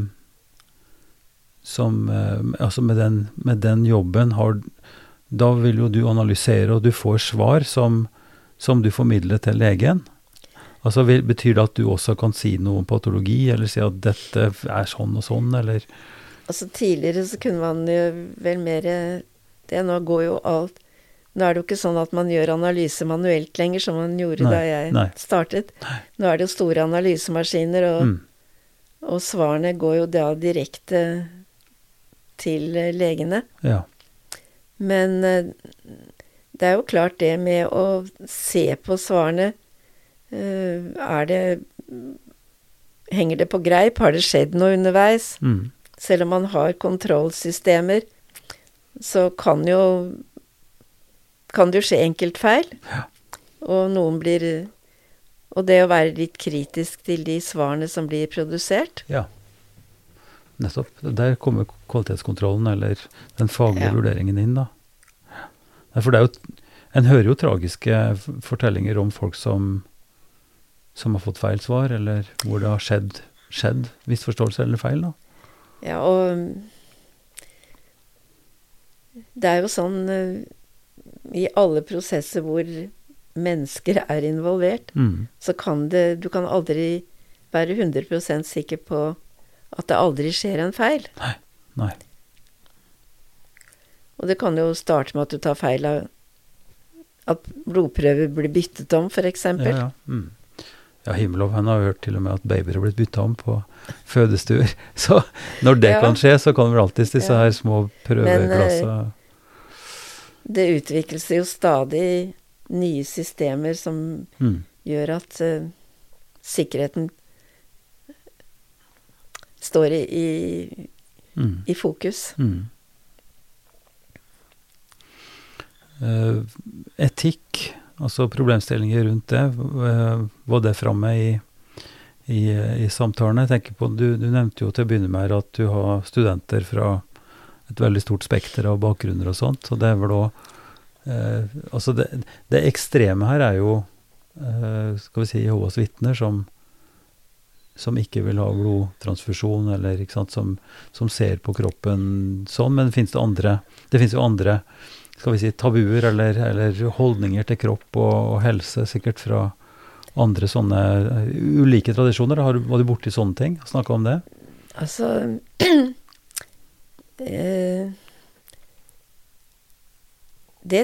som uh, Altså med den, med den jobben har Da vil jo du analysere, og du får svar som, som du formidler til legen. Altså Betyr det at du også kan si noe om patologi, eller si at dette er sånn og sånn, eller Altså tidligere så kunne man jo vel mer det. Nå går jo alt Nå er det jo ikke sånn at man gjør analyse manuelt lenger, som man gjorde Nei, da jeg nei. startet. Nå er det jo store analysemaskiner, og, mm. og svarene går jo da direkte til eh, legene. Ja. Men eh, det er jo klart det med å se på svarene Er det Henger det på greip? Har det skjedd noe underveis? Mm. Selv om man har kontrollsystemer, så kan jo kan det jo skje enkeltfeil. Og noen blir Og det å være litt kritisk til de svarene som blir produsert. Ja. Nettopp. Der kommer kvalitetskontrollen, eller den faglige Ja. vurderingen inn, da. For det er jo En hører jo tragiske fortellinger om folk som som har fått feil svar, eller hvor det har skjedd, skjedd misforståelse eller feil, da. Ja, og det er jo sånn eh, i alle prosesser hvor mennesker er involvert, Mm. så kan det Du kan aldri være 100 sikker på at det aldri skjer en feil. Nei. Og det kan jo starte med at du tar feil av at blodprøver blir byttet om, f.eks. Ja, ja. Mm. Ja Himmelov han har hørt til og med at babyer har blitt bytta om på fødestuer. Så når det Ja. kan skje, så kan vel alltids disse Ja. her små prøveglassa Det utvikles jo stadig nye systemer som mm. gjør at uh, sikkerheten står i, i, Mm. i fokus. Mm. Uh, etikk, altså problemstillinger rundt det, eh, var det framme i, i, i samtalene? Jeg tenker på, du, du nevnte jo til å begynne med at du har studenter fra et veldig stort spekter av bakgrunner og sånt, så det er vel òg eh, Altså det, det ekstreme her er jo eh, skal vi si Jehovas vitner som som ikke vil ha blodtransfusjon, eller sant, som, som ser på kroppen sånn. Men finnes det andre Det finnes jo andre skal vi si, tabuer eller, eller holdninger til kropp og, og helse, sikkert fra andre sånne eh, ulike tradisjoner. Har, var du borti sånne ting? Snakka om det? Altså eh, Det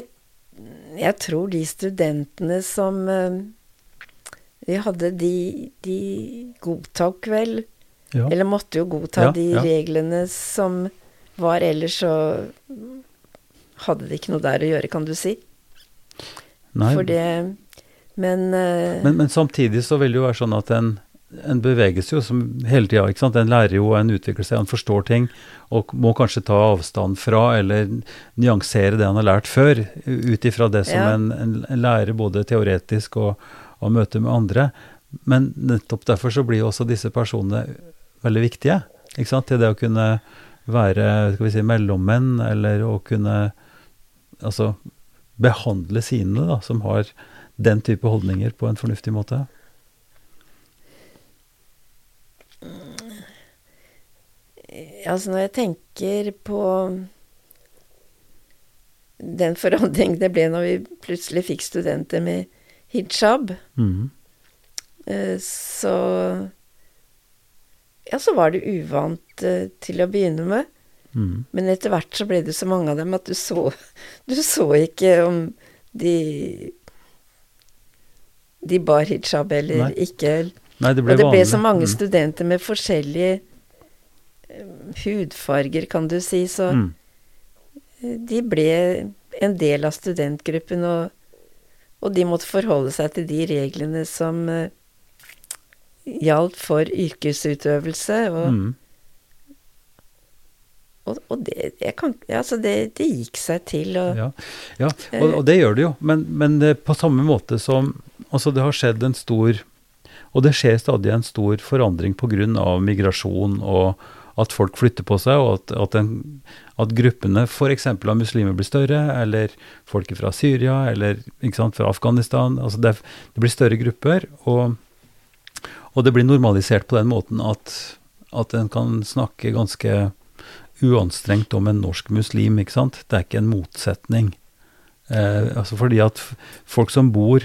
Jeg tror de studentene som eh, vi hadde, de, de godtok vel Ja. Eller måtte jo godta Ja, de ja. reglene som var, ellers så hadde de ikke noe der å gjøre, kan du si. Nei, For det Men, eh, men, men samtidig så vil det jo være sånn at en, en beveges jo som hele tida. ikke sant? En lærer jo, en utvikler seg, en forstår ting, og må kanskje ta avstand fra eller nyansere det han har lært før, ut ifra det som Ja. en, en, en lærer både teoretisk og, av møte med andre. Men nettopp derfor så blir jo også disse personene veldig viktige. ikke sant? Til det å kunne være skal vi si, mellommenn, eller å kunne altså behandle sine, da, som har den type holdninger, på en fornuftig måte. altså når jeg tenker på den forandring det ble når vi plutselig fikk studenter med hijab, mm. eh, så Ja, så var det uvant eh, til å begynne med. Mhm. Men etter hvert så ble det så mange av dem at du så, du så ikke om de de bar hijab eller Nei. ikke. Nei, det Og det ble vanlig. så mange Mm. studenter med forskjellige eh, hudfarger, kan du si, så Mm. de ble en del av studentgruppen, og, og, de måtte forholde seg til de reglene som uh, gjaldt for yrkesutøvelse. Og, mm. Og, og det, kan, altså det, det, gikk seg til. Og, ja, ja og, det gjør det jo. Men, men på samme måte som Altså, det har skjedd en stor Og det skjer stadig en stor forandring pga. migrasjon og at folk flytter på seg, og at, at, den, at gruppene f.eks. av muslimer blir større, eller folk fra Syria, eller sant, fra Afghanistan. altså det, det, blir større grupper, og, og, det blir normalisert på den måten at, at en kan snakke ganske uanstrengt om en norsk muslim. ikke sant? Det er ikke en motsetning. Eh, altså fordi at folk som bor,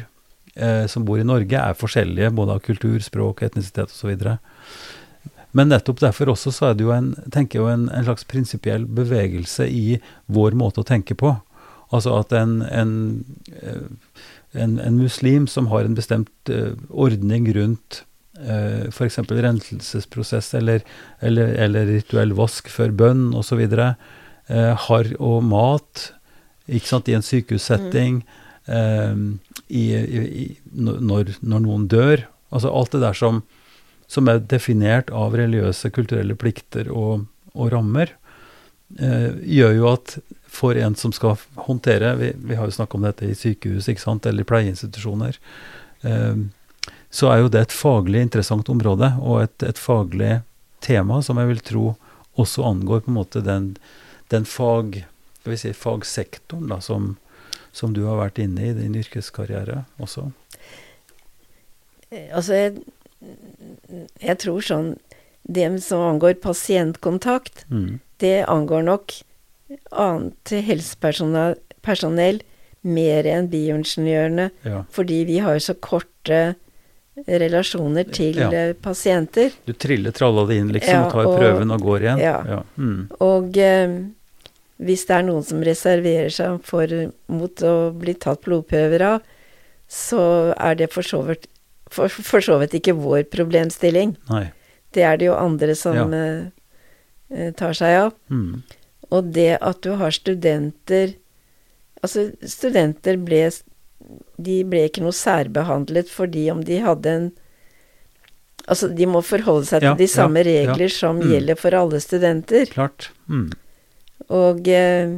eh, som bor i Norge, er forskjellige både av kultur, språk, etnisitet osv. Men nettopp derfor også så er det jo en, tenker jeg, en, en slags prinsipiell bevegelse i vår måte å tenke på. Altså at en, en, eh, en muslim som har en bestemt uh, ordning rundt f.eks. renselsesprosess eller, eller, eller, rituell vask før bønn osv., uh, har og mat ikke sant, i en sykehussetting, mm. i, i, i, når, når noen dør Altså alt det der som som er definert av religiøse, kulturelle plikter og, og rammer, eh, gjør jo at for en som skal håndtere Vi, vi har jo snakka om dette i sykehus ikke sant, eller pleieinstitusjoner. Eh, så er jo det et faglig interessant område, og et, et, faglig tema som jeg vil tro også angår på en måte den, den fag, si, fagsektoren da, som, som du har vært inne i din yrkeskarriere også. Altså, jeg jeg tror sånn Det som angår pasientkontakt, mm. det angår nok annet helsepersonell mer enn bioingeniørene. Ja. Fordi vi har så korte relasjoner til ja. Eh, pasienter. Du triller tralla det inn, liksom, ja, og tar og, prøven og går igjen. Ja. Mm. Og eh, hvis det er noen som reserverer seg for, mot å bli tatt blodprøver av, så er det for så vidt for, for, så vidt ikke vår problemstilling. Nei. Det er det jo andre som ja. uh, tar seg av. Mm. Og det at du har studenter Altså, studenter ble De ble ikke noe særbehandlet fordi om de hadde en Altså, de må forholde seg til ja, de samme ja, regler som mm. gjelder for alle studenter. Klart. Mm. Og eh,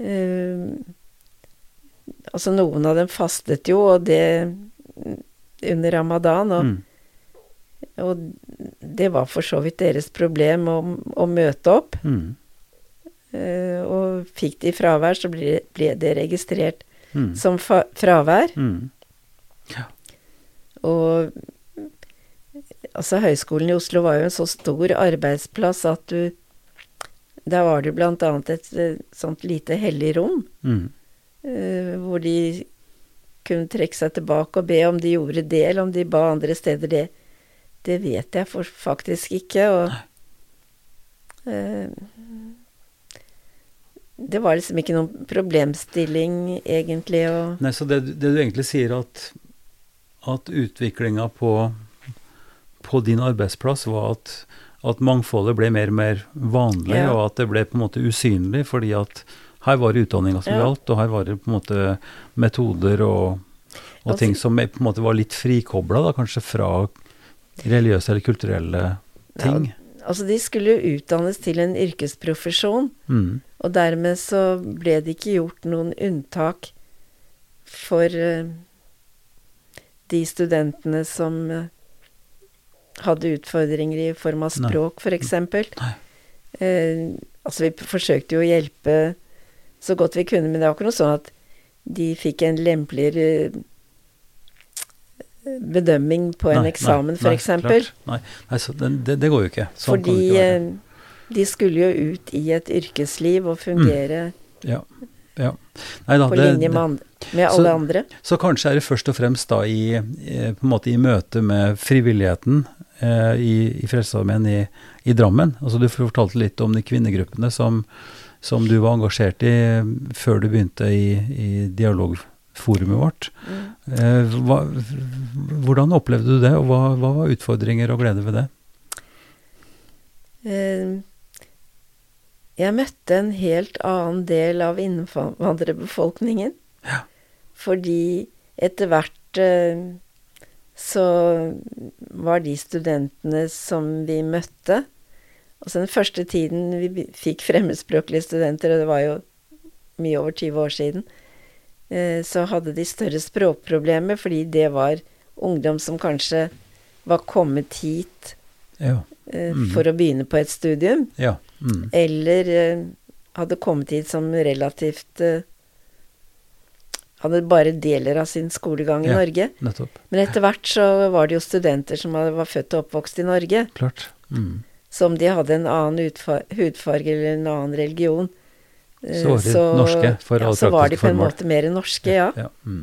eh, Altså, noen av dem fastet jo, og det under ramadan. Og, mm. og, det var for så vidt deres problem å, å møte opp. Mm. Uh, og fikk de fravær, så ble, ble det registrert mm. som fravær. Mm. Ja. Og altså, Høgskolen i Oslo var jo en så stor arbeidsplass at du Der var det blant annet et, et sånt lite hellig rom. Uh, hvor de kunne trekke seg tilbake og be om de gjorde det, eller om de ba andre steder det. Det vet jeg for faktisk ikke, og uh, Det var liksom ikke noen problemstilling, egentlig, og Nei, så det, det du egentlig sier, at, at utviklinga på, på din arbeidsplass var at, at mangfoldet ble mer og mer vanlig, ja. og at det ble på en måte usynlig, fordi at her var det utdanninga som ja. gjaldt, og her var det på en måte metoder og, og altså, ting som på en måte var litt frikobla, kanskje fra religiøse eller kulturelle ting. Ja, altså de skulle jo utdannes til en yrkesprofesjon, mm. og dermed så ble det ikke gjort noen unntak for uh, de studentene som uh, hadde utfordringer i form av språk, f.eks. Uh, altså vi forsøkte jo å hjelpe så godt vi kunne. Men det var ikke noe sånn at de fikk en lempeligere eh, bedømming på en nei, eksamen, f.eks. Nei, nei, nei så det, det, går jo ikke. Sånn Fordi ikke eh, de skulle jo ut i et yrkesliv og fungere mm. ja. Ja. Da, på linje med, andre, med alle så, andre. Så kanskje er det først og fremst da i, på en måte i møte med frivilligheten eh, i, i Frelsesarmeen i, i, Drammen. Altså Du fortalte litt om de kvinnegruppene som, som du var engasjert i før du begynte i, i dialogforumet vårt. Mm. Eh, hva, hvordan opplevde du det, og hva, hva, var utfordringer og glede ved det? Eh, jeg møtte en helt annen del av innvandrerbefolkningen. Ja. Fordi etter hvert eh, så var de studentene som vi møtte Altså den første tiden vi fikk fremmedspråklige studenter, og det var jo mye over 20 år siden, så hadde de større språkproblemer fordi det var ungdom som kanskje var kommet hit Ja. eh, Mhm. for å begynne på et studium, ja. Mm. eller eh, hadde kommet hit som relativt eh, Hadde bare deler av sin skolegang i Ja. Norge. Nettopp. Men etter hvert så var det jo studenter som var født og oppvokst i Norge. Klart. Mm. Så om de hadde en annen hudfarge eller en annen religion eh, Så var de norske for ja, alle Så var de på en formål. måte mer norske, ja. ja. Mm.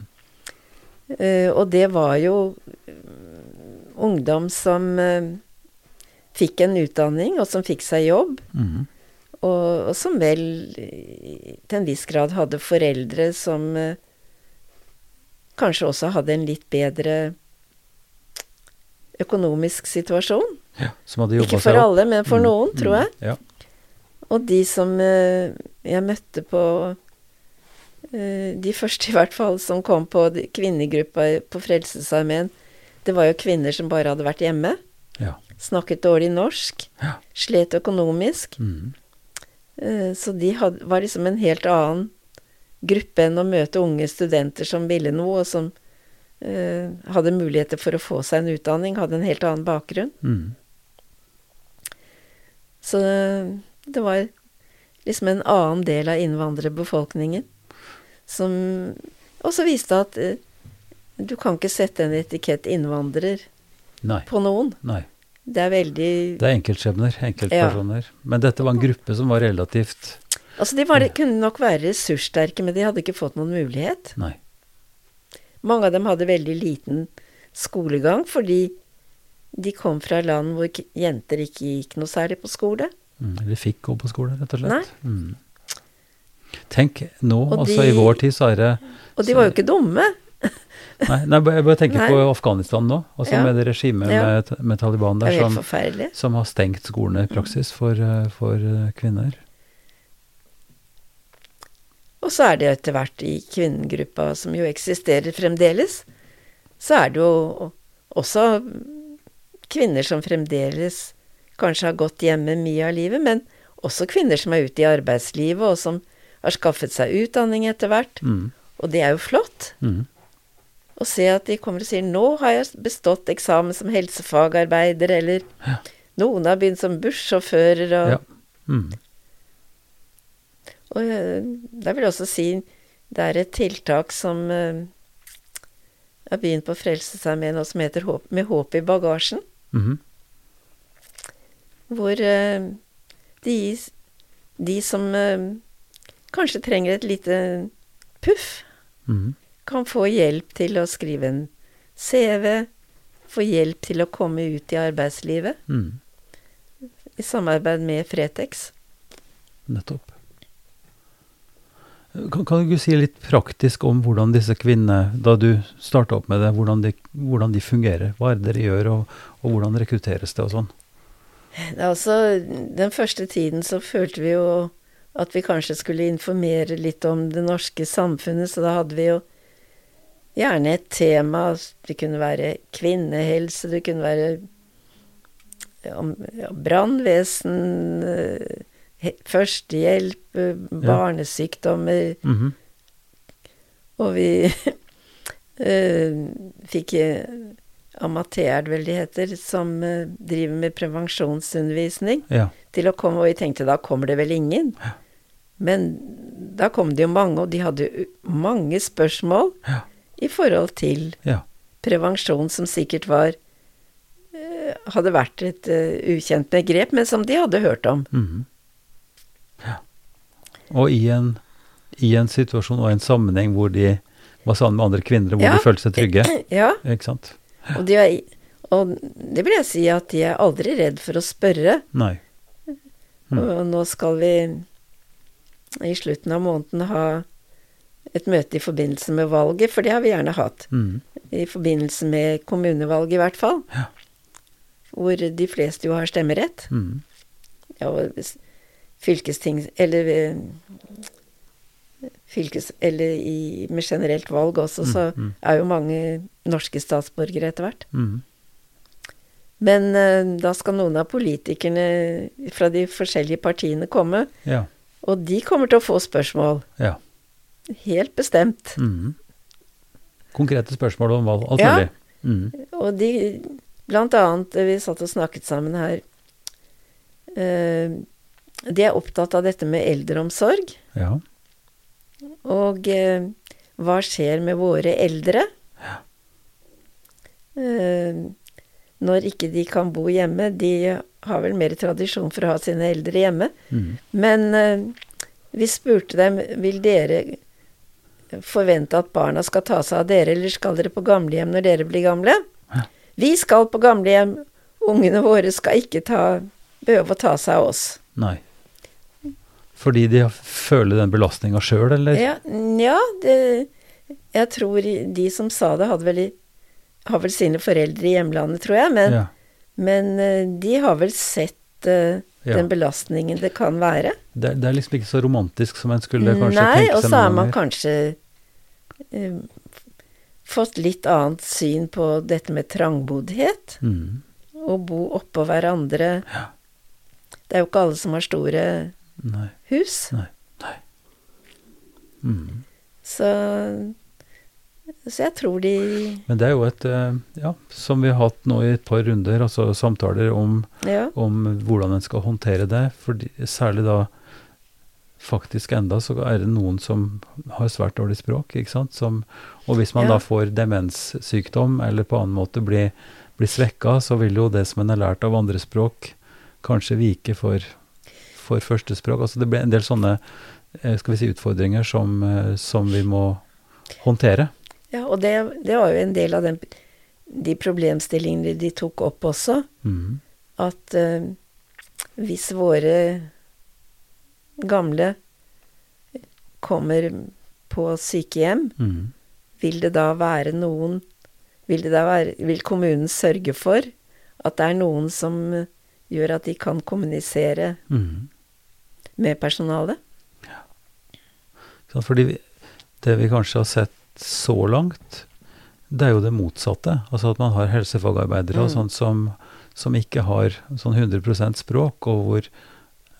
uh, og det var jo mm, ungdom som uh, fikk en utdanning, og som fikk seg jobb. Mm. Og, og som vel eh, til en viss grad hadde foreldre som uh, kanskje også hadde en litt bedre økonomisk situasjon. ja. Som hadde Ikke for alle, men for noen, tror jeg. Ja. Og de som eh, jeg møtte på eh, De første, i hvert fall, som kom på kvinnegruppa på Frelsesarmeen, det var jo kvinner som bare hadde vært hjemme. ja. Snakket dårlig norsk. Ja. Slet økonomisk. Mm. Eh, Så de had, var liksom en helt annen gruppe enn å møte unge studenter som ville noe, og som eh, hadde muligheter for å få seg en utdanning, hadde en helt annen bakgrunn. Mm. Så det var liksom en annen del av innvandrerbefolkningen som også viste at eh, du kan ikke sette en etikett innvandrer Nei. på noen. Nei. Det er veldig Det er enkeltskjebner, enkeltpersoner. Men dette var en gruppe som var relativt Altså, de var, kunne nok være ressurssterke, men de hadde ikke fått noen mulighet. Nei. Mange av dem hadde veldig liten skolegang fordi de kom fra land hvor jenter ikke gikk noe særlig på skole. Mm. Eller fikk gå på skole, rett og slett. Mm. Tenk nå, Og altså de- i vår tid så er det Og de var jo ikke dumme. Nei, nei jeg bare tenker Nei. på Afghanistan nå. Altså Ja. med det regimet Ja. med, med Taliban der er som, som har stengt skolene i praksis for, eh, for eh, kvinner. Og så er det etter hvert i kvinnegruppa, som jo eksisterer fremdeles, så er det jo også kvinner som fremdeles kanskje har gått hjemme mye av livet, men også kvinner som er ute i arbeidslivet, og som har skaffet seg utdanning etter hvert. Mm. Og det er jo flott Mm. å se at de kommer og sier 'nå har jeg bestått eksamen som helsefagarbeider', eller Ja. 'noen har begynt som bussjåfører', og Ja. Mm. Og eh, jeg også si det er et tiltak som eh, har begynt på Frelsesarmeen og som heter håp, Med håp i bagasjen. Mhm. Hvor eh, de, de som eh, kanskje trenger et lite puff, mm. kan få hjelp til å skrive en CV, få hjelp til å komme ut i arbeidslivet, Mm. i samarbeid med Fretex. Nettopp. Kan, kan du si litt praktisk om hvordan disse kvinnene, da du starta opp med det, hvordan de, hvordan de fungerer? Hva er det dere gjør, og, og hvordan rekrutteres det og sånn? Det er altså, den første tiden så følte vi jo at vi kanskje skulle informere litt om det norske samfunnet, så da hadde vi jo gjerne et tema. Det kunne være kvinnehelse, det kunne være ja, brannvesen, førstehjelp, barnesykdommer. førstehjelp, Mm. Mhm. Og vi eh, fikk Amater, vel de heter, som eh, driver med prevensjonsundervisning, Ja. til å komme, og vi tenkte da kommer det vel ingen. Men da kom det jo mange, og de hadde jo mange spørsmål Ja. i forhold til ja. prevensjon, som sikkert var eh, hadde vært et eh, ukjent begrep, men som de hadde hørt om. Mhm. ja. Og i en, i en situasjon og en sammenheng hvor de var sammen med andre kvinner, hvor Ja. de følte seg trygge. Ja, Ikke sant? Og, de er, og det vil jeg si at de er aldri redd for å spørre. Nei. Mm. Og nå skal vi i slutten av måneden ha et møte i forbindelse med valget, for det har vi gjerne hatt. Mm. I forbindelse med kommunevalget, i hvert fall. Ja. Hvor de fleste jo har stemmerett. Mm. Ja, og fylkesting Eller eh, fylkes... Eller i, med generelt valg også, så Mm, mm. er jo mange norske statsborgere etter hvert. Mm. Men uh, da skal noen av politikerne fra de forskjellige partiene komme, Ja. og de kommer til å få spørsmål. ja. Helt bestemt. Mm. Konkrete spørsmål om valg. alt Ja. mulig. Mm. Og de Blant annet, eh, vi satt og snakket sammen her uh, De er opptatt av dette med eldreomsorg. Ja. Og eh, hva skjer med våre eldre? Eh, når ikke de kan bo hjemme. De har vel mer tradisjon for å ha sine eldre hjemme. Mm. Men eh, vi spurte dem vil dere forvente at barna skal ta seg av dere, eller skal dere på gamlehjem når dere blir gamle? Ja. Vi skal på gamlehjem. Ungene våre skal ikke ta, behøve å ta seg av oss. Nei. Fordi de føler den belastninga sjøl, eller? Ja, ja det, jeg tror de som sa det, hadde vel, har vel sine foreldre i hjemlandet, tror jeg. Men, Ja. men eh, de har vel sett eh, Ja. den belastningen det kan være. Det, det er liksom ikke så romantisk som en skulle kanskje Nei, tenke og så har man kanskje uh, fått litt annet syn på dette med trangboddhet. Mm. Å bo oppå hverandre. Ja. Det er jo ikke alle som har store Nei. hus. Nei. Nei. Mm. Så, så jeg tror de Men det er jo et eh, Ja, som vi har hatt nå i et par runder, altså samtaler om, Ja. om hvordan en skal håndtere det. For særlig da faktisk enda så er det noen som har svært dårlig språk, ikke sant. Som, og hvis man Ja. da får demenssykdom eller på annen måte blir, blir svekka, så vil jo det som en har lært av andre språk, kanskje vike for, for førstespråk. Altså det ble en del sånne eh, skal vi si, utfordringer som, eh, som vi må håndtere. Ja, og det, det var jo en del av den, de problemstillingene de tok opp også. Mm. At uh, hvis våre gamle kommer på sykehjem, mm. vil det da være noen Vil, det da være, vil kommunen sørge for at det er noen som gjør at de kan kommunisere Mhm. Med personalet? Ja. Fordi vi, det vi kanskje har sett så langt, det er jo det motsatte. Altså at man har helsefagarbeidere og Mm. sånt som, som ikke har sånn 100% språk, og hvor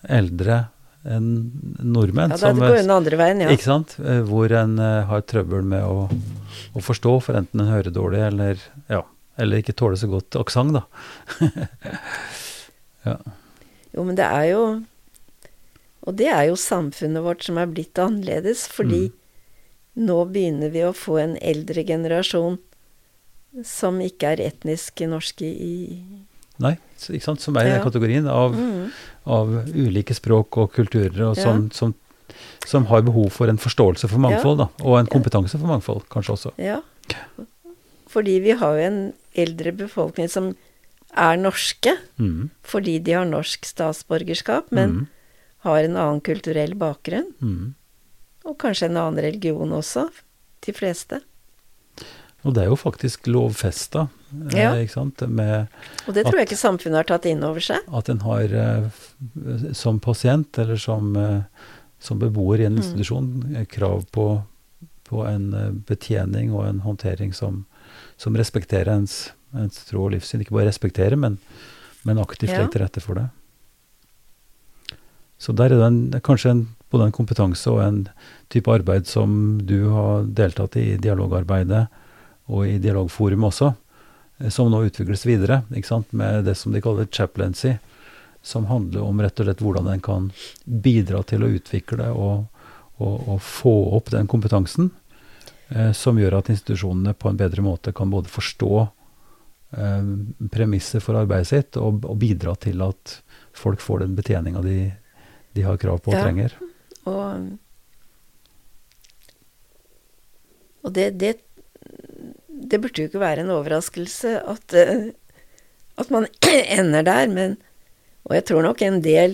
eldre enn nordmenn Ja, da som, det går den andre veien, ja. Ikke sant? Eh, Hvor en uh, har trøbbel med å, å forstå, for enten en hører dårlig eller, ja, eller ikke tåler så godt aksent, da. ja. Jo, men det er jo Og det er jo samfunnet vårt som er blitt annerledes, fordi Mm. nå begynner vi å få en eldre generasjon som ikke er etnisk norske i Nei, ikke sant? som er i den Ja. kategorien av mm. av ulike språk og kulturer, og Ja. som, som, som har behov for en forståelse for mangfold, da, og en kompetanse for mangfold, kanskje også. Ja. Fordi vi har jo en eldre befolkning som er norske, Mm. fordi de har norsk statsborgerskap, men Mm. Har en annen kulturell bakgrunn. Mm. Og kanskje en annen religion også, de fleste. Og det er jo faktisk lovfesta, eh, Ja. ikke sant, med Og det tror jeg ikke samfunnet har tatt inn over seg. at en har eh, som pasient eller som, eh, som beboer i en Mm. institusjon mm. krav på, på en eh, betjening og en håndtering som, som respekterer ens, ens tro og livssyn. Ikke bare respektere, men, men aktivt Ja. legge til rette for det. Så der er det en, kanskje en, både en kompetanse og en type arbeid som du har deltatt i i dialogarbeidet og i dialogforum også, eh, som nå utvikles videre, ikke sant, med det som de kaller chaplaincy, som handler om rett og slett hvordan en kan bidra til å utvikle og, og, og få opp den kompetansen, eh, som gjør at institusjonene på en bedre måte kan både forstå eh, premisser for arbeidet sitt, og, og bidra til at folk får den betjeninga de, de har krav på og Ja. trenger. Og, og det, det, det burde jo ikke være en overraskelse at, eh, at man ender der, men Og jeg tror nok en del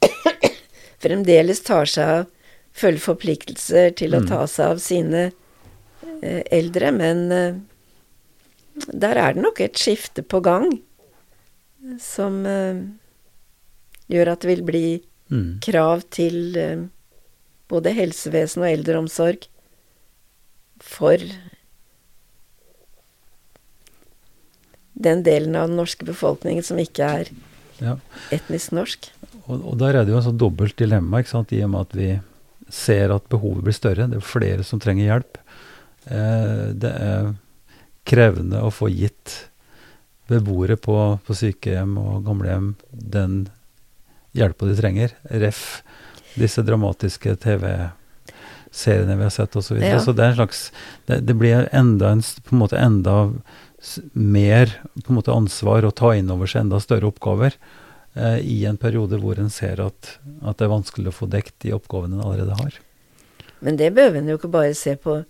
fremdeles tar seg av Følger forpliktelser til å Mm. ta seg av sine eh, eldre, men eh, der er det nok et skifte på gang som eh, gjør at det vil bli mm. krav til eh, både helsevesen og eldreomsorg for den delen av den norske befolkningen som ikke er ja. etnisk norsk. Og, og, der er det jo en sånn dobbelt dilemma, ikke sant? i og med at vi ser at behovet blir større. Det er flere som trenger hjelp. Eh, det er krevende å få gitt beboere på, på sykehjem og gamlehjem den hjelpa de trenger. Ref disse dramatiske TV-seriene vi har sett osv. Så, videre. Ja. så det er en slags Det, det blir enda en, på en måte enda mer på en måte ansvar å ta inn over seg enda større oppgaver eh, i en periode hvor en ser at, at, det er vanskelig å få dekt de oppgavene en allerede har. Men det behøver en jo ikke bare se på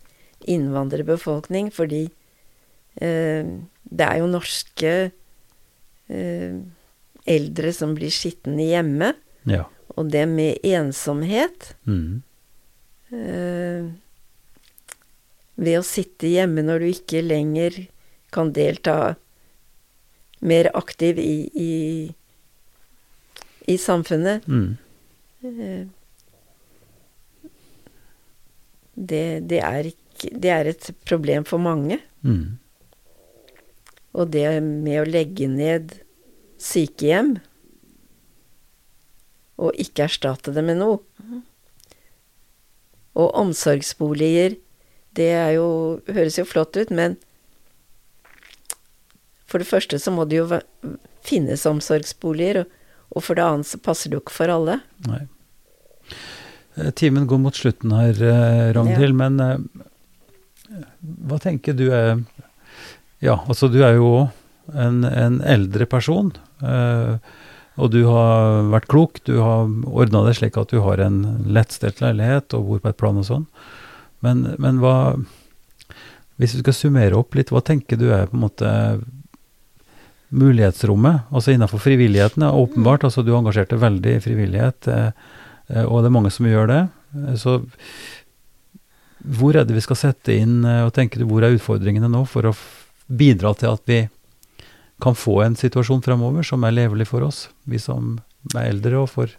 innvandrerbefolkning, fordi eh, det er jo norske eh, eldre som blir skitne hjemme. Ja. Og det med ensomhet mm. eh, Ved å sitte hjemme når du ikke lenger kan delta mer aktiv i, i, i samfunnet. Mm. Eh, det, det, er ikke, det, er et problem for mange. Mm. Og det med å legge ned sykehjem og ikke erstatte det med noe. Og omsorgsboliger, det er jo, høres jo flott ut, men for det første så må det jo finnes omsorgsboliger, og, for det annet så passer det jo ikke for alle. Nei. Eh, timen går mot slutten her, eh, Ragnhild, ja. men uh, hva tenker du er Ja, altså du er jo en, en eldre person. eh, og du har vært klok. Du har ordna det slik at du har en lettstelt leilighet og bor på et plan og sånn. Men, men hva Hvis du skal summere opp litt, hva tenker du er på en måte mulighetsrommet, altså innenfor frivilligheten, er åpenbart. altså Du engasjerte veldig i frivillighet, eh, eh, og det er mange som gjør det. Eh, så hvor er det vi skal sette inn, og tenker du hvor er utfordringene nå, for å bidra til at vi kan få en situasjon fremover som er levelig for oss, vi som er eldre, og for,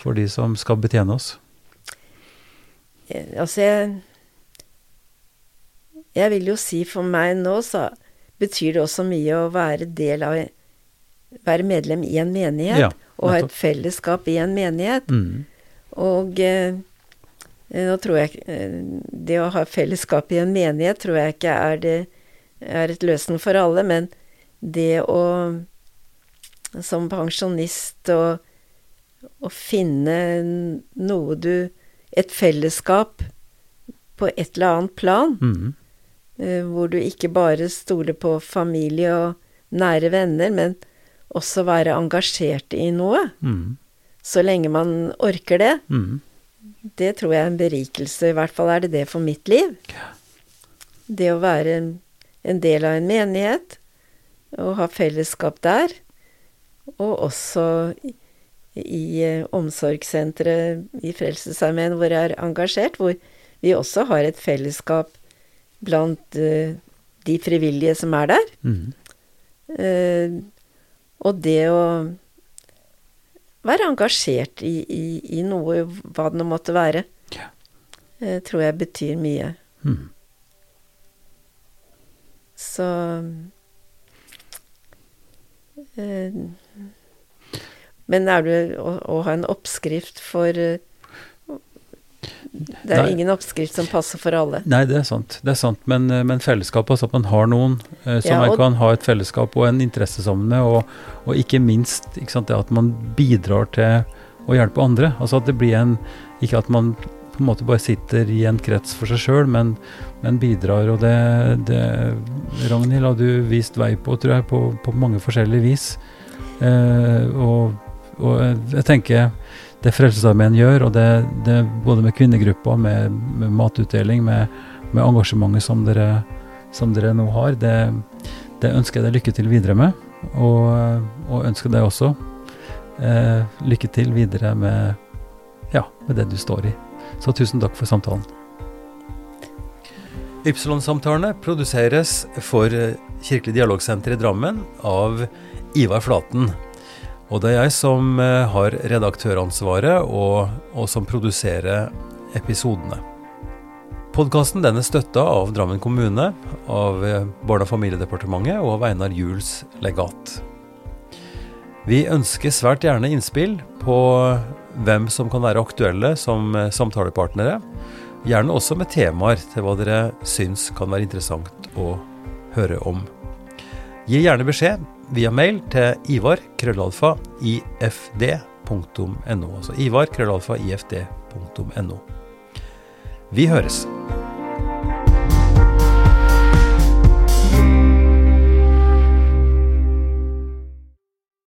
for de som skal betjene oss? Altså, jeg, jeg vil jo si for meg nå, så betyr det også mye å være del av Være medlem i en menighet. Ja, og ha et fellesskap i en menighet. Mm. Og eh, nå tror jeg eh, Det å ha fellesskap i en menighet tror jeg ikke er, det, er et løsen for alle, men det å som pensjonist å, å finne noe du Et fellesskap på et eller annet plan. Mm. Hvor du ikke bare stoler på familie og nære venner, men også være engasjert i noe. Mm. Så lenge man orker det. Mm. Det tror jeg er en berikelse. I hvert fall er det det for mitt liv. Det å være en, en del av en menighet, og ha fellesskap der. Og også i, uh, omsorgssenteret i Frelsesarmeen hvor jeg er engasjert, hvor vi også har et fellesskap blant uh, de frivillige som er der. Mm. Uh, og det å være engasjert i, i, i, noe, hva det nå måtte være, ja. uh, tror jeg betyr mye. Mm. Så Men er du å, å, ha en oppskrift for det er Nei. ingen oppskrift som passer for alle. Nei, det er sant. Det er sant. Men, eh, men fellesskapet, altså at man har noen eh, som ja, man kan ha et fellesskap og en interesse sammen med, og, og ikke minst ikke sant, det at man bidrar til å hjelpe andre. Altså at det blir en Ikke at man på en måte bare sitter i en krets for seg sjøl, men, men, bidrar. Og det, det Ragnhild har du vist vei på, tror jeg, på, på mange forskjellige vis. Eh, og, og jeg tenker det Frelsesarmeen gjør, og det, det både med kvinnegrupper, med, med matutdeling, med, med, engasjementet som dere, som dere nå har, det, det, ønsker jeg deg lykke til videre med. Og, og ønsker deg også eh, lykke til videre med, ja, med det du står i. Så tusen takk for samtalen. Ypsilon-samtalene produseres for Kirkelig dialogsenter i Drammen av Ivar Flaten. Og det er jeg som eh, har redaktøransvaret, og, og som produserer episodene. Podkasten er støtta av Drammen kommune, av eh, Barne- og familiedepartementet og av Einar Juels legat. Vi ønsker svært gjerne innspill på hvem som kan være aktuelle som eh, samtalepartnere. Gjerne også med temaer til hva dere syns kan være interessant å høre om. Gi gjerne beskjed via mail til ivar krøllalfa ifd.no. Altså ivar krøllalfa ifd.no. Vi høres.